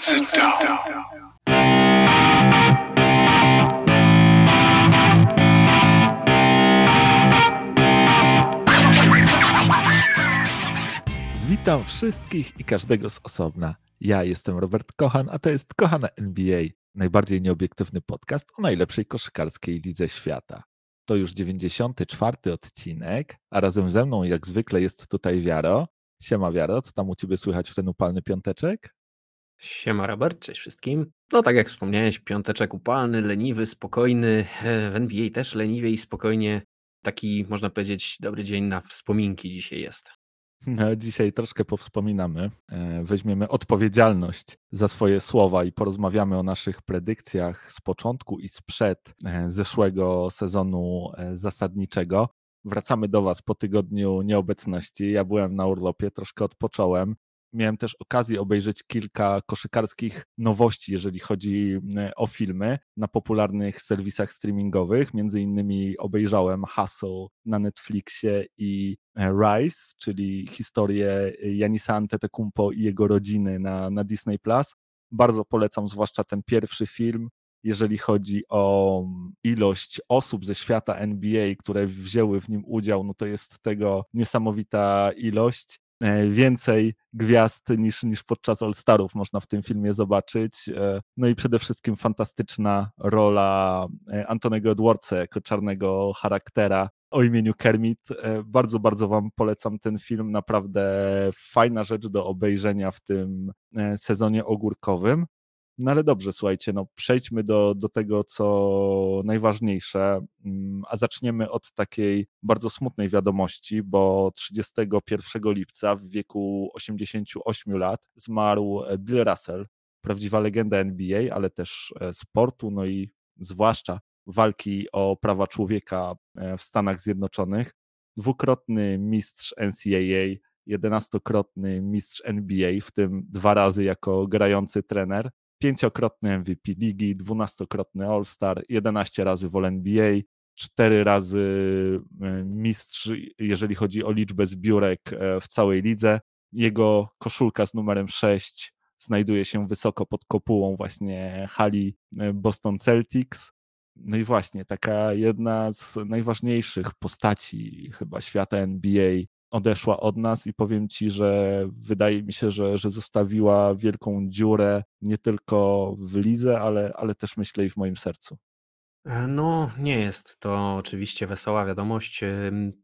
Sit down. Witam wszystkich i każdego z osobna. Ja jestem Robert Kochan, a to jest Kochana NBA, najbardziej nieobiektywny podcast o najlepszej koszykarskiej lidze świata. To już 94 odcinek, a razem ze mną jak zwykle jest tutaj Wiaro. Siema Wiaro, co tam u Ciebie słychać w ten upalny piąteczek? Siema Robert, cześć wszystkim. No tak jak wspomniałeś, piąteczek upalny, leniwy, spokojny. E, w NBA też leniwie i spokojnie. Taki, można powiedzieć, dobry dzień na wspominki dzisiaj jest. No, dzisiaj troszkę powspominamy. E, weźmiemy odpowiedzialność za swoje słowa i porozmawiamy o naszych predykcjach z początku i sprzed e, zeszłego sezonu zasadniczego. Wracamy do Was po tygodniu nieobecności. Ja byłem na urlopie, troszkę odpocząłem miałem też okazję obejrzeć kilka koszykarskich nowości, jeżeli chodzi e, o filmy na popularnych serwisach streamingowych. Między innymi obejrzałem Hustle na Netflixie i e, Rise, czyli historię Janisa Antetokounmpo i jego rodziny na, na Disney+. Bardzo polecam zwłaszcza ten pierwszy film, jeżeli chodzi o ilość osób ze świata NBA, które wzięły w nim udział, no to jest tego niesamowita ilość. E, więcej gwiazd niż, niż podczas All-Starów można w tym filmie zobaczyć. E, no i przede wszystkim fantastyczna rola e, Antonego Edwardsa jako czarnego charaktera o imieniu Kermit. Bardzo, bardzo Wam polecam ten film. Naprawdę fajna rzecz do obejrzenia w tym sezonie ogórkowym. No ale dobrze, słuchajcie, no przejdźmy do, do tego, co najważniejsze, mm, a zaczniemy od takiej bardzo smutnej wiadomości, bo 31 lipca w wieku 88 lat zmarł Bill Russell, prawdziwa legenda NBA, ale też e, sportu, no i zwłaszcza walki o prawa człowieka e, w Stanach Zjednoczonych. Dwukrotny mistrz NCAA, jedenastokrotny mistrz NBA, w tym dwa razy jako grający trener pięciokrotny MVP ligi, dwunastokrotny All-Star, 11 razy w NBA, cztery razy e, mistrz, jeżeli chodzi o liczbę zbiórek e, w całej lidze. Jego koszulka z numerem 6 znajduje się wysoko pod kopułą właśnie hali e, Boston Celtics. No i właśnie, taka jedna z najważniejszych postaci chyba świata NBA odeszła od nas i powiem ci, że wydaje mi się, że, że zostawiła wielką dziurę nie tylko w lidze, ale, ale też myślę i w moim sercu. E, no, nie jest to oczywiście wesoła wiadomość.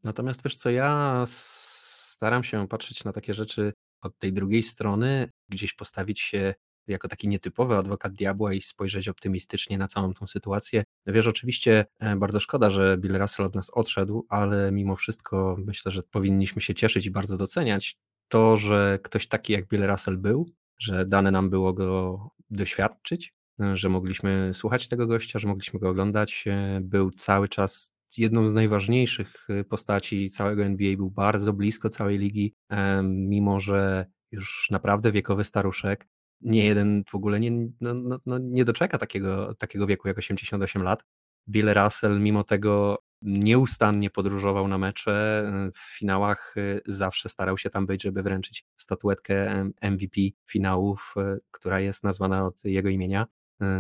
Natomiast wiesz co, ja staram się patrzeć na takie rzeczy od tej drugiej strony, gdzieś postawić się jako taki nietypowy adwokat diabła i spojrzeć optymistycznie na całą tą sytuację. Wiesz, oczywiście e, bardzo szkoda, że Bill Russell od nas odszedł, ale mimo wszystko myślę, że powinniśmy się cieszyć i bardzo doceniać to, że ktoś taki jak Bill Russell był, że dane nam było go doświadczyć, e, że mogliśmy słuchać tego gościa, że mogliśmy go oglądać. E, był cały czas jedną z najważniejszych postaci całego NBA, był bardzo blisko całej ligi, mimo że już naprawdę wiekowy staruszek, nie jeden w ogóle nie, no, no, no nie doczeka takiego, takiego wieku jak 88 lat. Bill Russell mimo tego nieustannie podróżował na mecze, w finałach y, zawsze starał się tam być, żeby wręczyć statuetkę MVP finałów, y, która jest nazwana od jego imienia.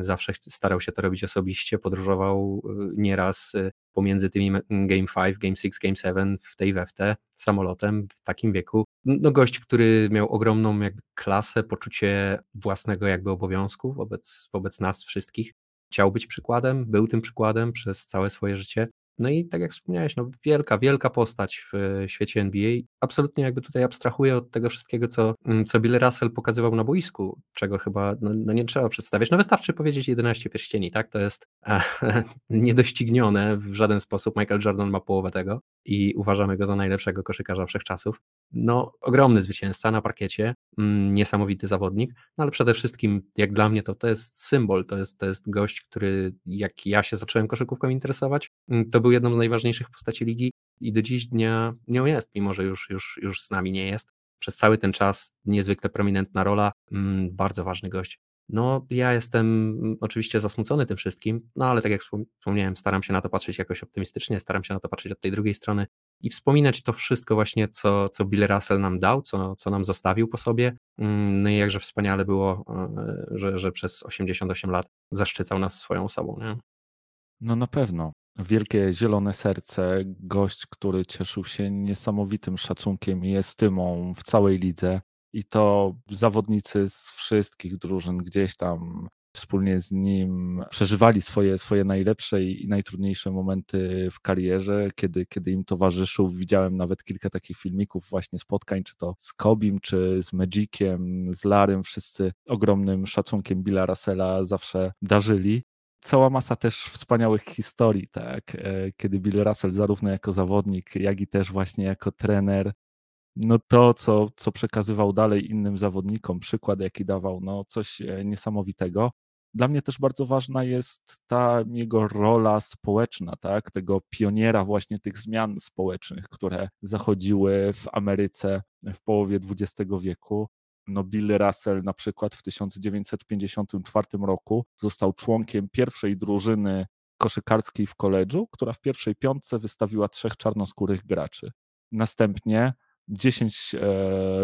Y, zawsze starał się to robić osobiście, podróżował nieraz pomiędzy tymi Game 5, Game 6, Game 7 w tej we w te samolotem w takim wieku. No gość, który miał ogromną jakby klasę, poczucie własnego jakby obowiązku wobec, wobec nas wszystkich. Chciał być przykładem, był tym przykładem przez całe swoje życie. No i tak jak wspomniałeś, no wielka, wielka postać w świecie NBA. Absolutnie jakby tutaj abstrahuję od tego wszystkiego, co, mm, co Bill Russell pokazywał na boisku, czego chyba no, no nie trzeba przedstawiać. No wystarczy powiedzieć 11 pierścieni, tak? To jest e, niedoścignione w żaden sposób. Michael Jordan ma połowę tego i uważamy go za najlepszego koszykarza wszechczasów. No, ogromny zwycięzca na parkiecie, mm, niesamowity zawodnik, no ale przede wszystkim, jak dla mnie, to, to jest symbol, to jest, to jest gość, który jak ja się zacząłem koszykówką interesować, mm, to był jedną z najważniejszych postaci ligi i do dziś dnia nią jest, mimo że już, już, już z nami nie jest. Przez cały ten czas niezwykle prominentna rola, mm, bardzo ważny gość. No, ja jestem mm, oczywiście zasmucony tym wszystkim, no ale tak jak wspomniałem, staram się na to patrzeć jakoś optymistycznie, staram się na to patrzeć od tej drugiej strony i wspominać to wszystko właśnie, co, co Bill Russell nam dał, co, co nam zostawił po sobie. Mm, no i jakże wspaniale było, e, że, że przez 88 lat zaszczycał nas swoją osobą. Nie? No na pewno. Wielkie zielone serce, gość, który cieszył się niesamowitym szacunkiem i estymą w całej lidze. I to zawodnicy z wszystkich drużyn gdzieś tam wspólnie z nim przeżywali swoje, swoje najlepsze i najtrudniejsze momenty w karierze, kiedy, kiedy im towarzyszył. Widziałem nawet kilka takich filmików właśnie spotkań, czy to z Kobim, czy z Magiciem, z Larym. Wszyscy ogromnym szacunkiem Billa Russella zawsze darzyli cała masa też wspaniałych historii, tak, e, kiedy Bill Russell zarówno jako zawodnik, jak i też właśnie jako trener, no to, co, co przekazywał dalej innym zawodnikom, przykład jaki dawał, no coś e, niesamowitego. Dla mnie też bardzo ważna jest ta jego rola społeczna, tak, tego pioniera właśnie tych zmian społecznych, które zachodziły w Ameryce w połowie XX wieku no Bill Russell na przykład w 1954 roku został członkiem pierwszej drużyny koszykarskiej w koledżu, która w pierwszej piątce wystawiła trzech czarnoskórych graczy. Następnie 10 e,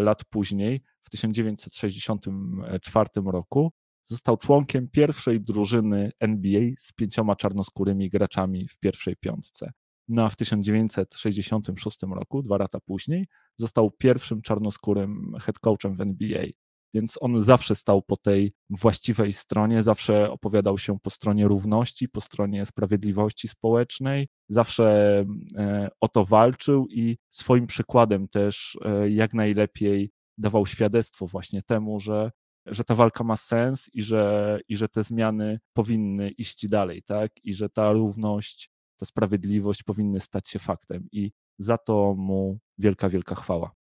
lat później, w 1964 roku, został członkiem pierwszej drużyny NBA z pięcioma czarnoskórymi graczami w pierwszej piątce. No a w 1966 roku, dwa lata później, został pierwszym czarnoskórym head coachem w NBA. Więc on zawsze stał po tej właściwej stronie, zawsze opowiadał się po stronie równości, po stronie sprawiedliwości społecznej, zawsze e, o to walczył i swoim przykładem też e, jak najlepiej dawał świadectwo właśnie temu, że, że ta walka ma sens i że, i że te zmiany powinny iść dalej, tak? I że ta równość ta sprawiedliwość powinny stać się faktem i za to mu wielka, wielka chwała.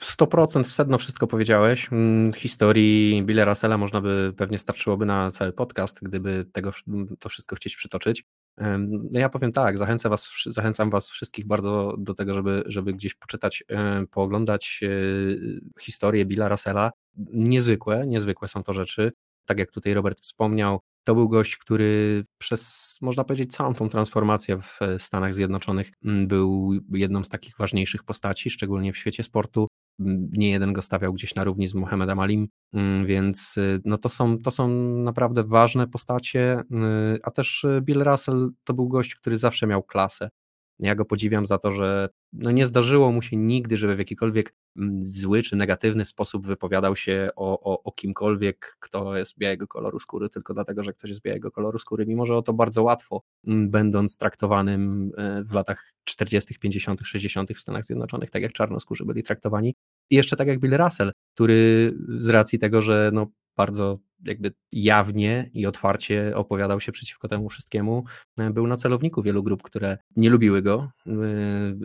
W 100% w sedno wszystko powiedziałeś. Mm, historii Billa Russella można by, pewnie starczyłoby na cały podcast, gdyby tego, to wszystko chcieć przytoczyć. No ja powiem tak, zachęcam was, zachęcam was wszystkich bardzo do tego, żeby, żeby gdzieś poczytać, pooglądać e, historię Billa Russella. Niezwykłe, niezwykłe są to rzeczy. Tak jak tutaj Robert wspomniał, to był gość, który przez, można powiedzieć, całą tą transformację w Stanach Zjednoczonych mm, był jedną z takich ważniejszych postaci, szczególnie w świecie sportu. Nie jeden go stawiał gdzieś na równi z Muhammadem Alim, mm, więc y, no to, są, to są naprawdę ważne postacie, y, a też y, Bill Russell to był gość, który zawsze miał klasę. Ja go podziwiam za to, że no nie zdarzyło mu się nigdy, żeby w jakikolwiek zły czy negatywny sposób wypowiadał się o, o, o kimkolwiek, kto jest białego koloru skóry, tylko dlatego, że ktoś jest białego koloru skóry, mimo że o to bardzo łatwo, będąc traktowanym e, w latach 40., 50., 60. w Stanach Zjednoczonych, tak jak czarnoskórzy byli traktowani. I jeszcze tak jak Bill Russell, który z racji tego, że no bardzo jakby jawnie i otwarcie opowiadał się przeciwko temu wszystkiemu. E, był na celowniku wielu grup, które nie lubiły go, e,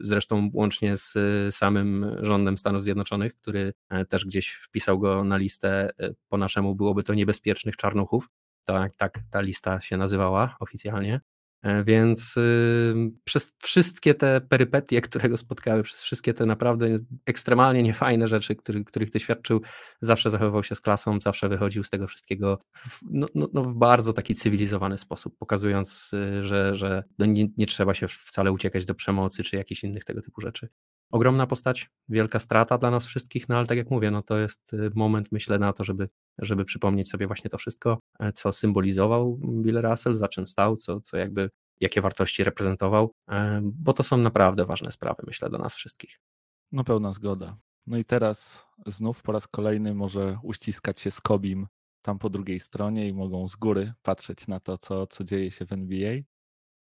zresztą łącznie z samym rządem Stanów Zjednoczonych, który e, też gdzieś wpisał go na listę, po naszemu byłoby to niebezpiecznych czarnuchów. Tak, tak ta lista się nazywała oficjalnie. E, więc przez wszystkie te perypetie, które go spotkały, przez wszystkie te naprawdę ekstremalnie niefajne rzeczy, który, których doświadczył, zawsze zachowywał się z klasą, zawsze wychodził z tego wszystkiego w, no, no, no w bardzo taki cywilizowany sposób, pokazując, y, że, że no nie, nie trzeba się wcale uciekać do przemocy czy jakichś innych tego typu rzeczy ogromna postać, wielka strata dla nas wszystkich, no ale tak jak mówię, no to jest y, moment, myślę, na to, żeby, żeby przypomnieć sobie właśnie to wszystko, e, co symbolizował Bill Russell, za czym stał, co, co jakby, jakie wartości reprezentował, e, bo to są naprawdę ważne sprawy, myślę, dla nas wszystkich. No pełna zgoda. No i teraz znów po raz kolejny może uściskać się z Kobim tam po drugiej stronie i mogą z góry patrzeć na to, co, co dzieje się w NBA.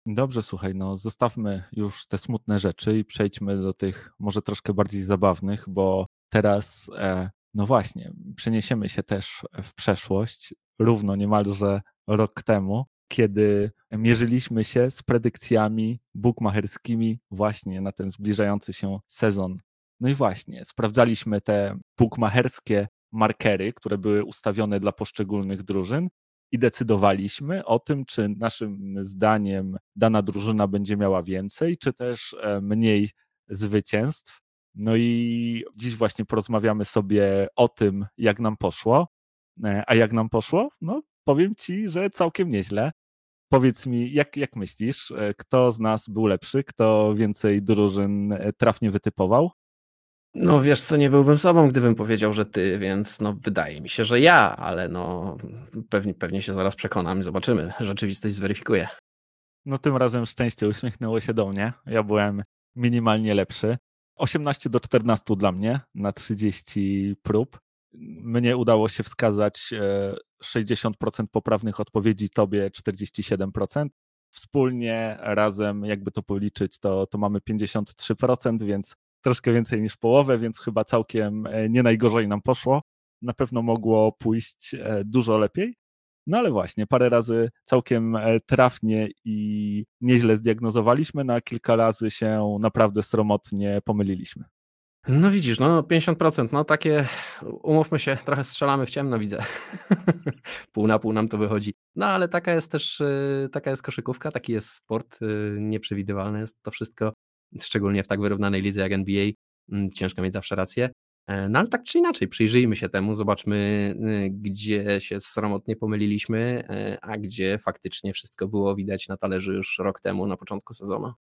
Dobrze, słuchaj, no zostawmy już te smutne rzeczy i przejdźmy do tych może troszkę bardziej zabawnych, bo teraz, e, no właśnie, przeniesiemy się też w przeszłość, równo niemalże rok temu, kiedy mierzyliśmy się z predykcjami bukmacherskimi właśnie na ten zbliżający się sezon. No i właśnie, sprawdzaliśmy te bukmacherskie markery, które były ustawione dla poszczególnych drużyn i decydowaliśmy o tym, czy naszym zdaniem dana drużyna będzie miała więcej, czy też e, mniej zwycięstw. No i dziś właśnie porozmawiamy sobie o tym, jak nam poszło. A jak nam poszło? No, powiem ci, że całkiem nieźle. Powiedz mi, jak, jak myślisz, kto z nas był lepszy, kto więcej drużyn trafnie wytypował? No wiesz co, nie byłbym sobą, gdybym powiedział, że ty, więc no wydaje mi się, że ja, ale no pewnie, pewnie się zaraz przekonam i zobaczymy. Rzeczywistość zweryfikuje. No tym razem szczęście uśmiechnęło się do mnie. Ja byłem minimalnie lepszy. 18 do 14 dla mnie na 30 prób. Mnie udało się wskazać 60% e, poprawnych odpowiedzi, tobie 47%. Wspólnie razem, jakby to policzyć, to, to mamy 53%, więc troszkę więcej niż połowę, więc chyba całkiem e, nie najgorzej nam poszło. Na pewno mogło pójść e, dużo lepiej. No ale właśnie, parę razy całkiem e, trafnie i nieźle zdiagnozowaliśmy, no a kilka razy się naprawdę sromotnie pomyliliśmy. No widzisz, no 50%, no takie, umówmy się, trochę strzelamy w ciemno, widzę. pół na pół nam to wychodzi. No ale taka jest też, taka jest koszykówka, taki jest sport, nieprzewidywalne jest to wszystko szczególnie w tak wyrównanej lidze jak NBA, mm, ciężko mieć zawsze rację. E, no ale tak czy inaczej, przyjrzyjmy się temu, zobaczmy, y, gdzie się sromotnie pomyliliśmy, e, a gdzie faktycznie wszystko było widać na talerzu już rok temu, na początku sezonu.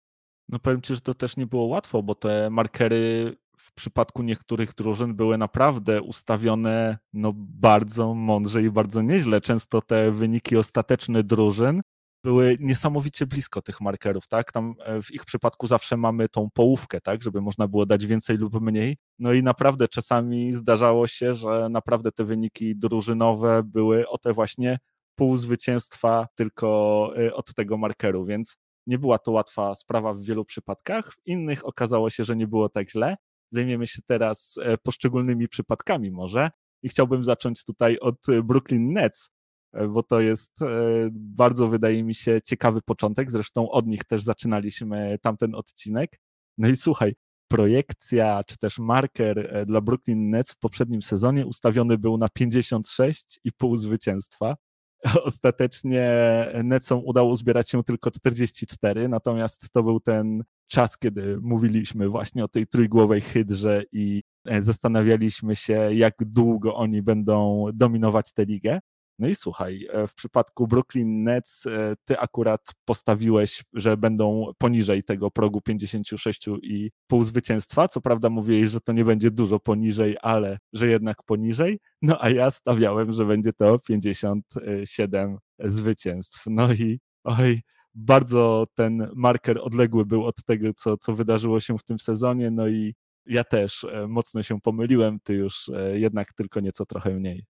No powiem Ci, że to też nie było łatwo, bo te markery w przypadku niektórych drużyn były naprawdę ustawione no, bardzo mądrze i bardzo nieźle. Często te wyniki ostateczne drużyn były niesamowicie blisko tych markerów, tak? Tam e, w ich przypadku zawsze mamy tą połówkę, tak? Żeby można było dać więcej lub mniej. No i naprawdę czasami zdarzało się, że naprawdę te wyniki drużynowe były o te właśnie pół zwycięstwa tylko e, od tego markeru, więc nie była to łatwa sprawa w wielu przypadkach. W innych okazało się, że nie było tak źle. Zajmiemy się teraz e, poszczególnymi przypadkami może. I chciałbym zacząć tutaj od Brooklyn Nets, bo to jest e, bardzo, wydaje mi się, ciekawy początek. Zresztą od nich też zaczynaliśmy tamten odcinek. No i słuchaj, projekcja czy też marker e, dla Brooklyn Nets w poprzednim sezonie ustawiony był na 56,5 zwycięstwa. Ostatecznie Netsom udało uzbierać się tylko 44, natomiast to był ten czas, kiedy mówiliśmy właśnie o tej trójgłowej hydrze i zastanawialiśmy się, jak długo oni będą dominować tę ligę. No i słuchaj, e, w przypadku Brooklyn Nets e, ty akurat postawiłeś, że będą poniżej tego progu 56,5 zwycięstwa. Co prawda mówiłeś, że to nie będzie dużo poniżej, ale że jednak poniżej. No a ja stawiałem, że będzie to 57 zwycięstw. No i oj, bardzo ten marker odległy był od tego, co, co wydarzyło się w tym sezonie. No i ja też e, mocno się pomyliłem, ty już jednak tylko nieco trochę mniej.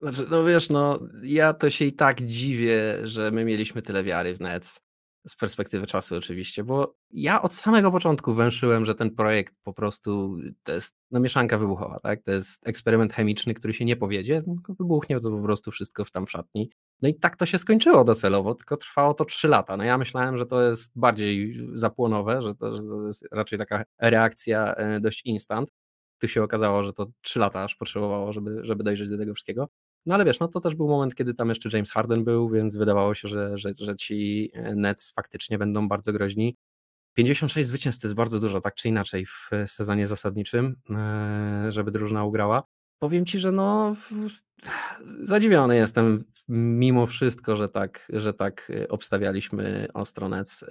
Znaczy, no wiesz, no ja to się i tak dziwię, że my mieliśmy tyle wiary w Nets. Z perspektywy czasu oczywiście, bo ja od samego początku węszyłem, że ten projekt po prostu to jest no, mieszanka wybuchowa, tak? To jest eksperyment chemiczny, który się nie powiedzie, tylko wybuchnie to po prostu wszystko w tam w szatni. No i tak to się skończyło docelowo, tylko trwało to trzy lata. No ja myślałem, że to jest bardziej zapłonowe, że to, że to jest raczej taka reakcja e, dość instant. Tu się okazało, że to trzy lata aż potrzebowało, żeby, żeby dojrzeć do tego wszystkiego. No ale wiesz, no to też był moment, kiedy tam jeszcze James Harden był, więc wydawało się, że, że, że ci e, Nets faktycznie będą bardzo groźni. 56 zwycięstw to jest bardzo dużo, tak czy inaczej, w sezonie zasadniczym, e, żeby drużyna ugrała. Powiem ci, że no zadziwiony jestem mimo wszystko, że tak, że tak e, obstawialiśmy Ostronec,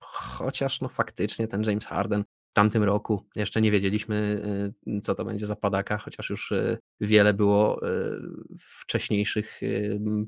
chociaż no faktycznie ten James Harden tamtym roku. Jeszcze nie wiedzieliśmy, y, co to będzie za padaka, chociaż już y, wiele było y, wcześniejszych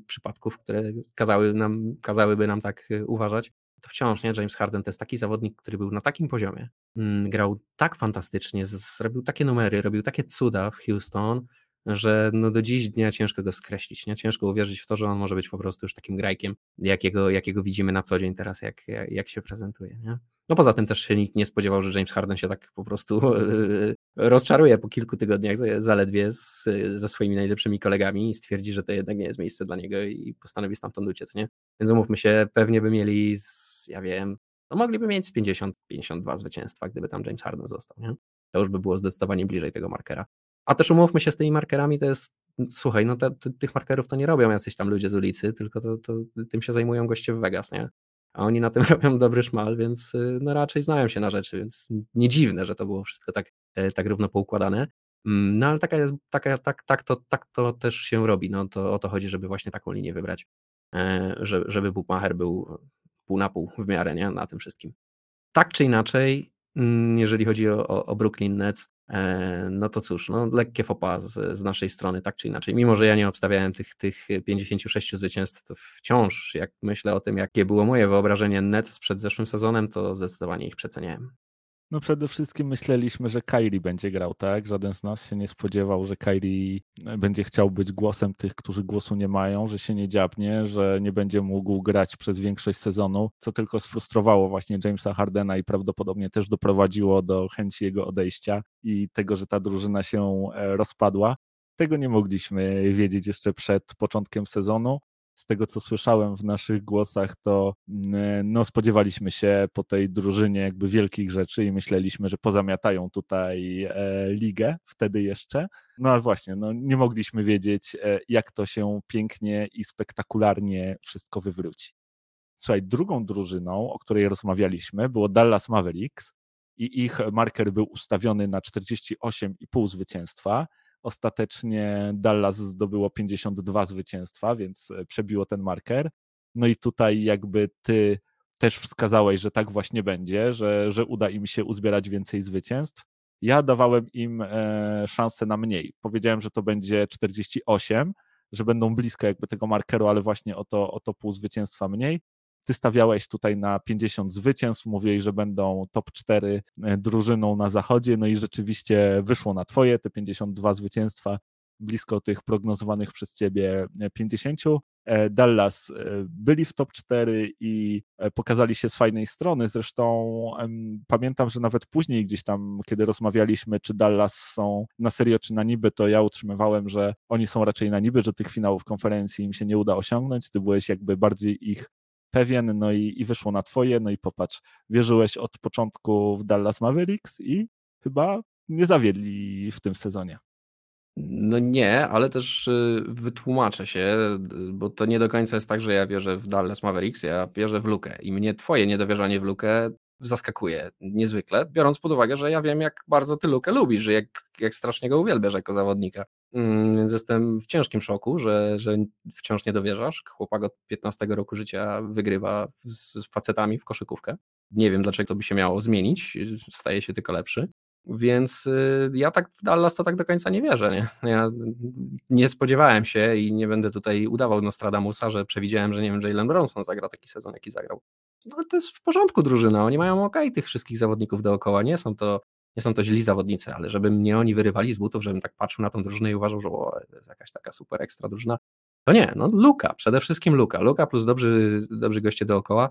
przypadków, które kazały nam, kazałyby nam tak uważać. To wciąż nie, James Harden to jest taki zawodnik, który był na takim poziomie, mm, grał tak fantastycznie, zrobił takie numery, robił takie cuda w Houston, że no do dziś dnia ciężko go skreślić, nie? ciężko uwierzyć w to, że on może być po prostu już takim grajkiem, jakiego, jakiego widzimy na co dzień teraz, jak, jak, jak się prezentuje. Nie? No poza tym też się nikt nie spodziewał, że James Harden się tak po prostu rozczaruje po kilku tygodniach zaledwie z, ze swoimi najlepszymi kolegami i stwierdzi, że to jednak nie jest miejsce dla niego i postanowi stamtąd uciec, nie? Więc umówmy się, pewnie by mieli, z, ja wiem, no mogliby mieć z 50-52 zwycięstwa, gdyby tam James Harden został, nie? To już by było zdecydowanie bliżej tego markera. A też umówmy się z tymi markerami, to jest, słuchaj, no te, tych markerów to nie robią jacyś tam ludzie z ulicy, tylko to, to, tym się zajmują goście w Vegas, nie? A oni na tym robią dobry szmal, więc y, no raczej znają się na rzeczy, więc nie dziwne, że to było wszystko tak, e, tak równo poukładane. Mm, no ale taka jest, taka, tak, tak, to, tak to też się robi. No to o to chodzi, żeby właśnie taką linię wybrać, e, żeby, żeby Bookmacher był pół na pół w miarę nie? na tym wszystkim. Tak czy inaczej, mm, jeżeli chodzi o, o Brooklyn Nets, no to cóż, no lekkie fopa z, z, naszej strony, tak czy inaczej. Mimo, że ja nie obstawiałem tych, tych 56 zwycięstw, to wciąż, jak myślę o tym, jakie było moje wyobrażenie Nets przed zeszłym sezonem, to zdecydowanie ich przeceniałem. No przede wszystkim myśleliśmy, że Kairi będzie grał, tak? Żaden z nas się nie spodziewał, że Kairi e, będzie chciał być głosem tych, którzy głosu nie mają, że się nie dziabnie, że nie będzie mógł grać przez większość sezonu, co tylko sfrustrowało właśnie Jamesa Hardena i prawdopodobnie też doprowadziło do chęci jego odejścia i tego, że ta drużyna się e, rozpadła. Tego nie mogliśmy wiedzieć jeszcze przed początkiem sezonu z tego co słyszałem w naszych głosach, to mm, no, spodziewaliśmy się po tej drużynie jakby wielkich rzeczy i myśleliśmy, że pozamiatają tutaj e, ligę wtedy jeszcze. No ale właśnie, no, nie mogliśmy wiedzieć, e, jak to się pięknie i spektakularnie wszystko wywróci. Słuchaj, drugą drużyną, o której rozmawialiśmy, było Dallas Mavericks i ich marker był ustawiony na 48,5 zwycięstwa Ostatecznie Dallas zdobyło 52 zwycięstwa, więc e, przebiło ten marker. No i tutaj jakby ty też wskazałeś, że tak właśnie będzie, że, że uda im się uzbierać więcej zwycięstw. Ja dawałem im e, szansę na mniej. Powiedziałem, że to będzie 48, że będą blisko jakby tego markeru, ale właśnie o to, o to pół zwycięstwa mniej. Ty stawiałeś tutaj na 50 zwycięstw, mówiłeś, że będą top 4 e, drużyną na zachodzie, no i rzeczywiście wyszło na twoje te 52 zwycięstwa, blisko tych prognozowanych przez ciebie 50. E, e, Dallas byli w top 4 i pokazali się z fajnej strony. Zresztą pamiętam, że nawet później gdzieś tam, kiedy rozmawialiśmy, czy Dallas są na serio, czy na niby, to ja utrzymywałem, że oni są raczej na niby, że tych finałów konferencji im się nie uda osiągnąć. Ty byłeś jakby bardziej ich pewien, no i, i wyszło na twoje, no i popatrz, wierzyłeś od początku w Dallas Mavericks i chyba nie zawiedli w tym sezonie. No nie, ale też y, wytłumaczę się, bo to nie do końca jest tak, że ja wierzę w Dallas Mavericks, ja wierzę w Lukę i mnie twoje niedowierzanie w Lukę zaskakuje niezwykle, biorąc pod uwagę, że ja wiem, jak bardzo ty Lukę lubisz, że jak, jak strasznie go uwielbiasz jako zawodnika. Mm, więc jestem w ciężkim szoku, że, że wciąż nie dowierzasz. Chłopak od 15 roku życia wygrywa z facetami w koszykówkę. Nie wiem, dlaczego to by się miało zmienić, staje się tylko lepszy. Więc y, ja tak w Dallas to tak do końca nie wierzę. Nie? Ja nie spodziewałem się i nie będę tutaj udawał Nostradamusa, że przewidziałem, że nie wiem, Jalen Bronson zagra taki sezon, jaki zagrał. No to jest w porządku drużyna, oni mają ok tych wszystkich zawodników dookoła, nie są to nie są to źli zawodnicy, ale żeby mnie oni wyrywali z butów, żebym tak patrzył na tą drużynę i uważał, że o, jest jakaś taka super ekstra drużyna, to nie, no Luka, przede wszystkim Luka, Luka plus dobrzy, dobrzy goście dookoła,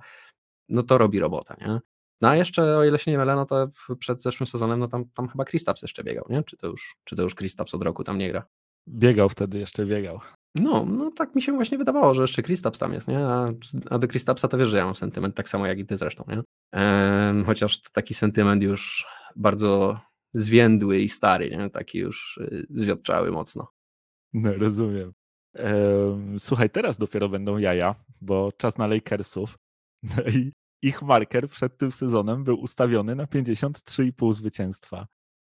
no to robi robota, nie? No a jeszcze, o ile się nie mylę, no to przed zeszłym sezonem, no tam, tam chyba Kristaps jeszcze biegał, nie? Czy to już, czy to już Kristaps od roku tam nie gra? Biegał wtedy, jeszcze biegał. No, no tak mi się właśnie wydawało, że jeszcze Kristaps tam jest, nie? A, a do Kristapsa to wiesz, że ja mam sentyment, tak samo jak i ty zresztą, nie? Ehm, chociaż to taki sentyment już bardzo zwiędły i stary, nie? taki już y, zwiotczały mocno. No, rozumiem. Ehm, słuchaj, teraz dopiero będą jaja, bo czas na Lakersów. No i ich marker przed tym sezonem był ustawiony na 53,5 zwycięstwa.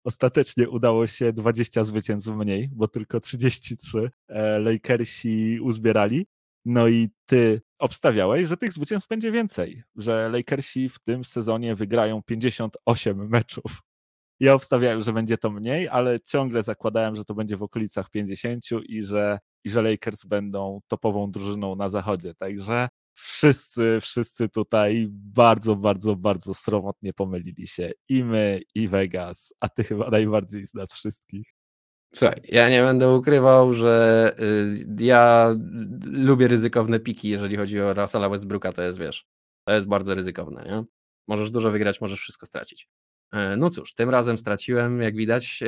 Ostatecznie udało się 20 zwycięstw mniej, bo tylko 33 e, Lakersi uzbierali. No i ty obstawiałeś, że tych zwycięstw będzie więcej, że Lakersi w tym sezonie wygrają 58 meczów. Ja obstawiałem, że będzie to mniej, ale ciągle zakładałem, że to będzie w okolicach 50 i że, i że Lakers będą topową drużyną na zachodzie. Także wszyscy, wszyscy tutaj bardzo, bardzo, bardzo sromotnie pomylili się. I my, i Vegas, a ty chyba najbardziej z nas wszystkich. Słuchaj, ja nie będę ukrywał, że y, ja lubię ryzykowne piki, jeżeli chodzi o Russella Westbrooka, to jest, wiesz, to jest bardzo ryzykowne, nie? Możesz dużo wygrać, możesz wszystko stracić. E, no cóż, tym razem straciłem, jak widać, e,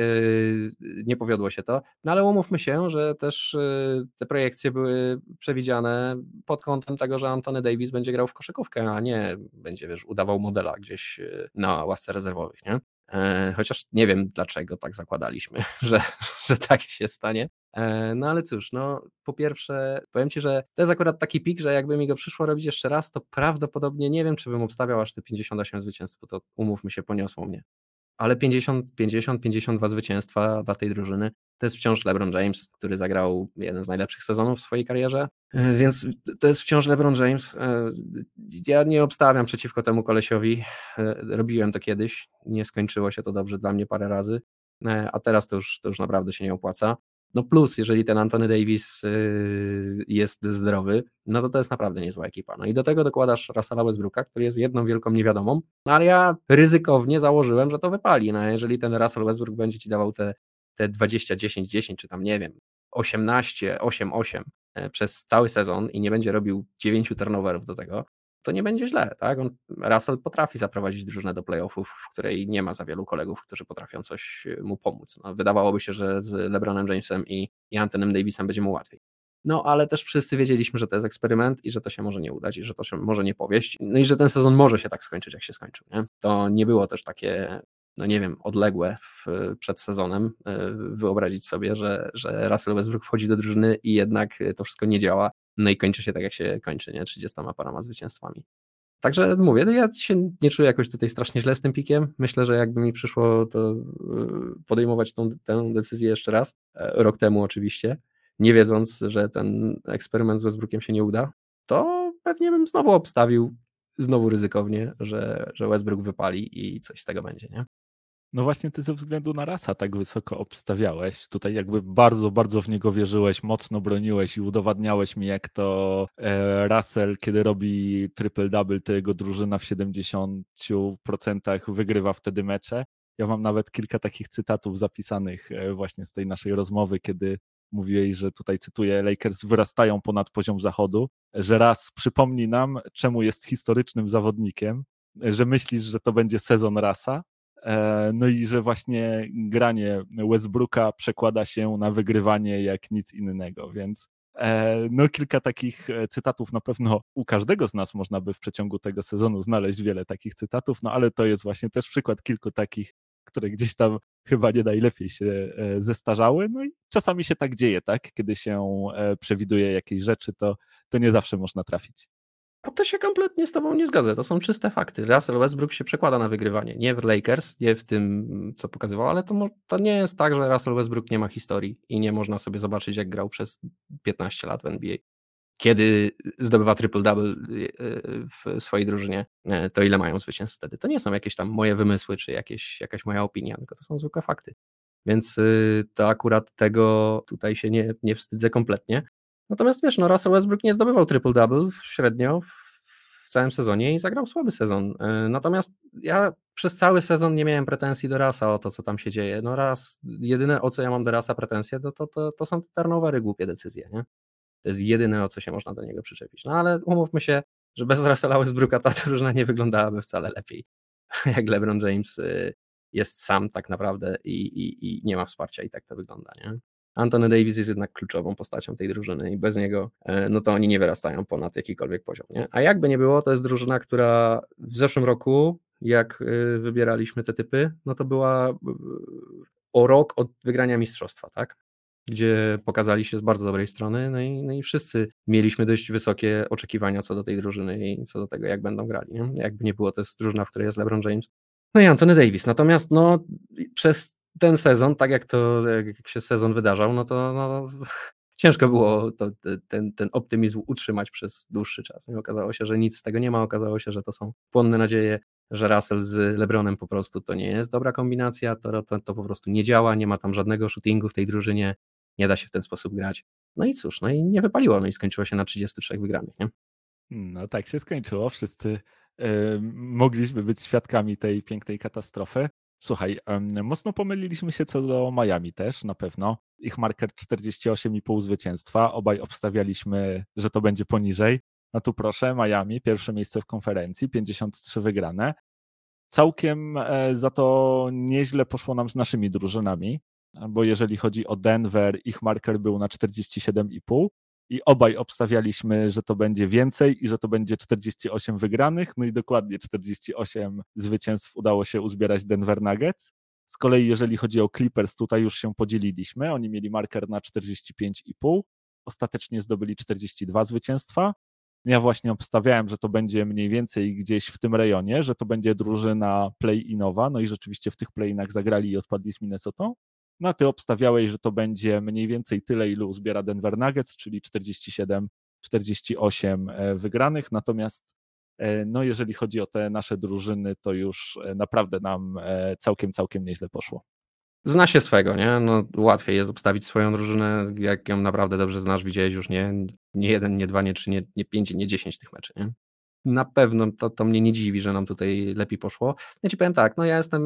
nie powiodło się to, no ale umówmy się, że też e, te projekcje były przewidziane pod kątem tego, że Antony Davis będzie grał w koszykówkę, a nie będzie, wiesz, udawał modela gdzieś na ławce rezerwowych, nie? Chociaż nie wiem, dlaczego tak zakładaliśmy, że, że tak się stanie. No ale cóż, no po pierwsze, powiem Ci, że to jest akurat taki pik, że jakby mi go przyszło robić jeszcze raz, to prawdopodobnie nie wiem, czy bym obstawiał aż te 58 zwycięstw, bo to umówmy się, poniosło mnie. Ale 50, 50, 52 zwycięstwa dla tej drużyny to jest wciąż LeBron James, który zagrał jeden z najlepszych sezonów w swojej karierze, e, więc to jest wciąż LeBron James. E, ja nie obstawiam przeciwko temu kolesiowi, e, robiłem to kiedyś, nie skończyło się to dobrze dla mnie parę razy, a teraz to już, to już naprawdę się nie opłaca. No plus, jeżeli ten Anthony Davis y, jest zdrowy, no to to jest naprawdę niezła ekipa. No i do tego dokładasz Russella Westbrooka, który jest jedną wielką niewiadomą, no ale ja ryzykownie założyłem, że to wypali. No jeżeli ten Russell Westbrook będzie ci dawał te, te 20, 10, 10, czy tam nie wiem, 18, 8, 8 przez cały sezon i nie będzie robił 9 turnoverów do tego, to nie będzie źle, tak? On, Russell potrafi zaprowadzić drużynę do playoffów, w której nie ma za wielu kolegów, którzy potrafią coś e, mu pomóc. No, wydawałoby się, że z LeBronem Jamesem i, i Antonem Davisem będzie mu łatwiej. No, ale też wszyscy wiedzieliśmy, że to jest eksperyment i że to się może nie udać i że to się może nie powieść. No i że ten sezon może się tak skończyć, jak się skończył. Nie? To nie było też takie, no nie wiem, odległe w, przed sezonem e, wyobrazić sobie, że, że Russell Westbrook wchodzi do drużyny i jednak to wszystko nie działa no i kończy się tak, jak się kończy, nie? 30 paroma zwycięstwami. Także mówię, ja się nie czuję jakoś tutaj strasznie źle z tym pikiem. Myślę, że jakby mi przyszło to y, podejmować tą, tę decyzję jeszcze raz, e, rok temu oczywiście, nie wiedząc, że ten eksperyment z Westbrookiem się nie uda, to pewnie bym znowu obstawił, znowu ryzykownie, że, że Westbrook wypali i coś z tego będzie, nie? No właśnie ty ze względu na rasa tak wysoko obstawiałeś. Tutaj jakby bardzo, bardzo w niego wierzyłeś, mocno broniłeś i udowadniałeś mi, jak to e, Russell, kiedy robi triple-double, to jego drużyna w 70% wygrywa wtedy mecze. Ja mam nawet kilka takich cytatów zapisanych e, właśnie z tej naszej rozmowy, kiedy mówiłeś, że tutaj cytuję, Lakers wyrastają ponad poziom zachodu, że raz przypomni nam, czemu jest historycznym zawodnikiem, że myślisz, że to będzie sezon rasa, E, no i że właśnie granie Westbrooka przekłada się na wygrywanie jak nic innego, więc e, no kilka takich e, cytatów na pewno u każdego z nas można by w przeciągu tego sezonu znaleźć wiele takich cytatów, no ale to jest właśnie też przykład kilku takich, które gdzieś tam chyba nie najlepiej się zestarzały, no i czasami się tak dzieje, tak, kiedy się przewiduje jakieś rzeczy, to, to nie zawsze można trafić. A to się kompletnie z tobą nie zgadza. To są czyste fakty. Russell Westbrook się przekłada na wygrywanie. Nie w Lakers, nie w tym, co pokazywał, ale to, to nie jest tak, że Russell Westbrook nie ma historii i nie można sobie zobaczyć, jak grał przez 15 lat w NBA. Kiedy zdobywa triple-double y, y, w swojej drużynie, e, to ile mają zwycięstw wtedy? To nie są jakieś tam moje wymysły, czy jakieś, jakaś moja opinia, tylko to są zwykłe fakty. Więc y, to akurat tego tutaj się nie, nie wstydzę kompletnie. Natomiast wiesz, no Russell Westbrook nie zdobywał triple-double średnio w całym sezonie i zagrał słaby sezon. E, natomiast ja przez cały sezon nie miałem pretensji do Rasa o to, co tam się dzieje. No raz, jedyne o co ja mam do Rasa pretensje, to, to, to, to są te turnovery, głupie decyzje, nie? To jest jedyne, o co się można do niego przyczepić. No ale umówmy się, że bez Russella Westbrooka ta drużyna nie wyglądałaby wcale lepiej. Jak LeBron James y, jest sam tak naprawdę i, i, i nie ma wsparcia i tak to wygląda, nie? Anthony Davis jest jednak kluczową postacią tej drużyny i bez niego, e, no to oni nie wyrastają ponad jakikolwiek poziom. Nie? A jakby nie było, to jest drużyna, która w zeszłym roku, jak e, wybieraliśmy te typy, no to była e, o rok od wygrania mistrzostwa, tak? Gdzie pokazali się z bardzo dobrej strony, no i, no i wszyscy mieliśmy dość wysokie oczekiwania co do tej drużyny i co do tego, jak będą grali. Nie? Jakby nie było, to jest drużyna, w której jest LeBron James. No i Anthony Davis. Natomiast no, przez ten sezon, tak jak to jak się sezon wydarzał, no to no, ciężko było to, ten, ten optymizm utrzymać przez dłuższy czas. Okazało się, że nic z tego nie ma, okazało się, że to są płonne nadzieje, że Russell z LeBronem po prostu to nie jest dobra kombinacja, to, to, to po prostu nie działa, nie ma tam żadnego shootingu w tej drużynie, nie da się w ten sposób grać. No i cóż, no i nie wypaliło, no i skończyło się na 33 wygranych, nie? No tak się skończyło, wszyscy mogliśmy być świadkami tej pięknej katastrofy. Słuchaj, mocno pomyliliśmy się co do Miami też na pewno. Ich marker 48,5 zwycięstwa. Obaj obstawialiśmy, że to będzie poniżej. No tu proszę, Miami, pierwsze miejsce w konferencji, 53 wygrane. Całkiem e, za to nieźle poszło nam z naszymi drużynami, bo jeżeli chodzi o Denver, ich marker był na 47,5 i obaj obstawialiśmy, że to będzie więcej i że to będzie 48 wygranych, no i dokładnie 48 zwycięstw udało się uzbierać Denver Nuggets. Z kolei jeżeli chodzi o Clippers, tutaj już się podzieliliśmy, oni mieli marker na 45,5, ostatecznie zdobyli 42 zwycięstwa. Ja właśnie obstawiałem, że to będzie mniej więcej gdzieś w tym rejonie, że to będzie drużyna play-inowa, no i rzeczywiście w tych play-inach zagrali i odpadli z Minnesotą. No ty obstawiałeś, że to będzie mniej więcej tyle, ilu zbiera Denver Nuggets, czyli 47-48 e, wygranych, natomiast e, no jeżeli chodzi o te nasze drużyny, to już e, naprawdę nam całkiem, całkiem nieźle poszło. Zna się swego, nie? No, łatwiej jest obstawić swoją drużynę, jak ją naprawdę dobrze znasz, widziałeś już nie, nie jeden, nie dwa, nie trzy, nie, nie pięć, nie dziesięć tych meczy, nie? Na pewno to, to mnie nie dziwi, że nam tutaj lepiej poszło. Ja ci powiem tak, no ja jestem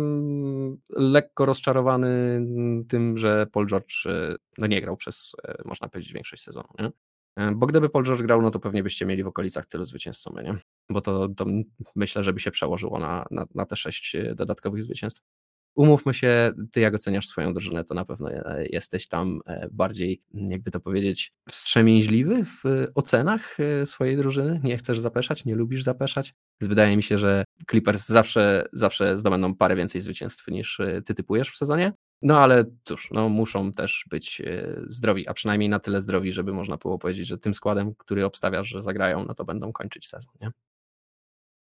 lekko rozczarowany tym, że Paul George e, no nie grał przez, e, można powiedzieć, większość sezonu, nie? E, bo gdyby Paul George grał, no to pewnie byście mieli w okolicach tylu my, nie? Bo to, to myślę, żeby się przełożyło na, na, na te sześć dodatkowych zwycięstw umówmy się, ty jak oceniasz swoją drużynę, to na pewno e, jesteś tam e, bardziej, jakby to powiedzieć, wstrzemięźliwy w ocenach e, swojej drużyny. Nie chcesz zapeszać, nie lubisz zapeszać. Więc wydaje mi się, że Clippers zawsze, zawsze zdobędą parę więcej zwycięstw niż ty typujesz w sezonie. No ale cóż, no muszą też być zdrowi, a przynajmniej na tyle zdrowi, żeby można było powiedzieć, że tym składem, który obstawiasz, że zagrają, no to będą kończyć sezon, nie?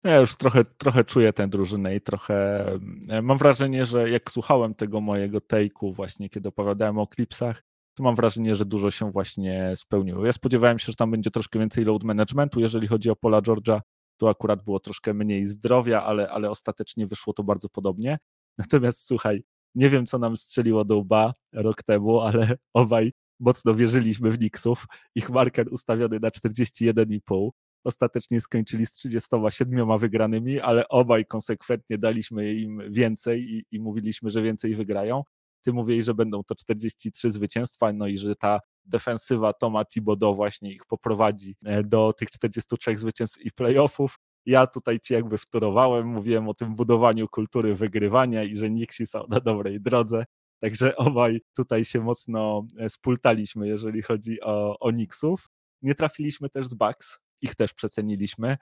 Ja już trochę, trochę czuję tę drużynę i trochę e, mam wrażenie, że jak słuchałem tego mojego take'u właśnie, kiedy opowiadałem o klipsach, to mam wrażenie, że dużo się właśnie spełniło. Ja spodziewałem się, że tam będzie troszkę więcej load managementu, jeżeli chodzi o Pola George'a, tu akurat było troszkę mniej zdrowia, ale, ale ostatecznie wyszło to bardzo podobnie. Natomiast słuchaj, nie wiem, co nam strzeliło do łba rok temu, ale obaj mocno wierzyliśmy w Nixów. Ich marker ustawiony na 41,5 ostatecznie skończyli z 37 wygranymi, ale obaj konsekwentnie daliśmy im więcej i, i mówiliśmy, że więcej wygrają. Ty mówili, że będą to 43 zwycięstwa, no i że ta defensywa Toma Thibodeau właśnie ich poprowadzi e, do tych 43 zwycięstw i playoffów. Ja tutaj ci jakby wtórowałem, mówiłem o tym budowaniu kultury wygrywania i że Nixi są na dobrej drodze. Także obaj tutaj się mocno e, spultaliśmy, jeżeli chodzi o, o Nixów. Nie trafiliśmy też z Bucks, ich też przeceniliśmy.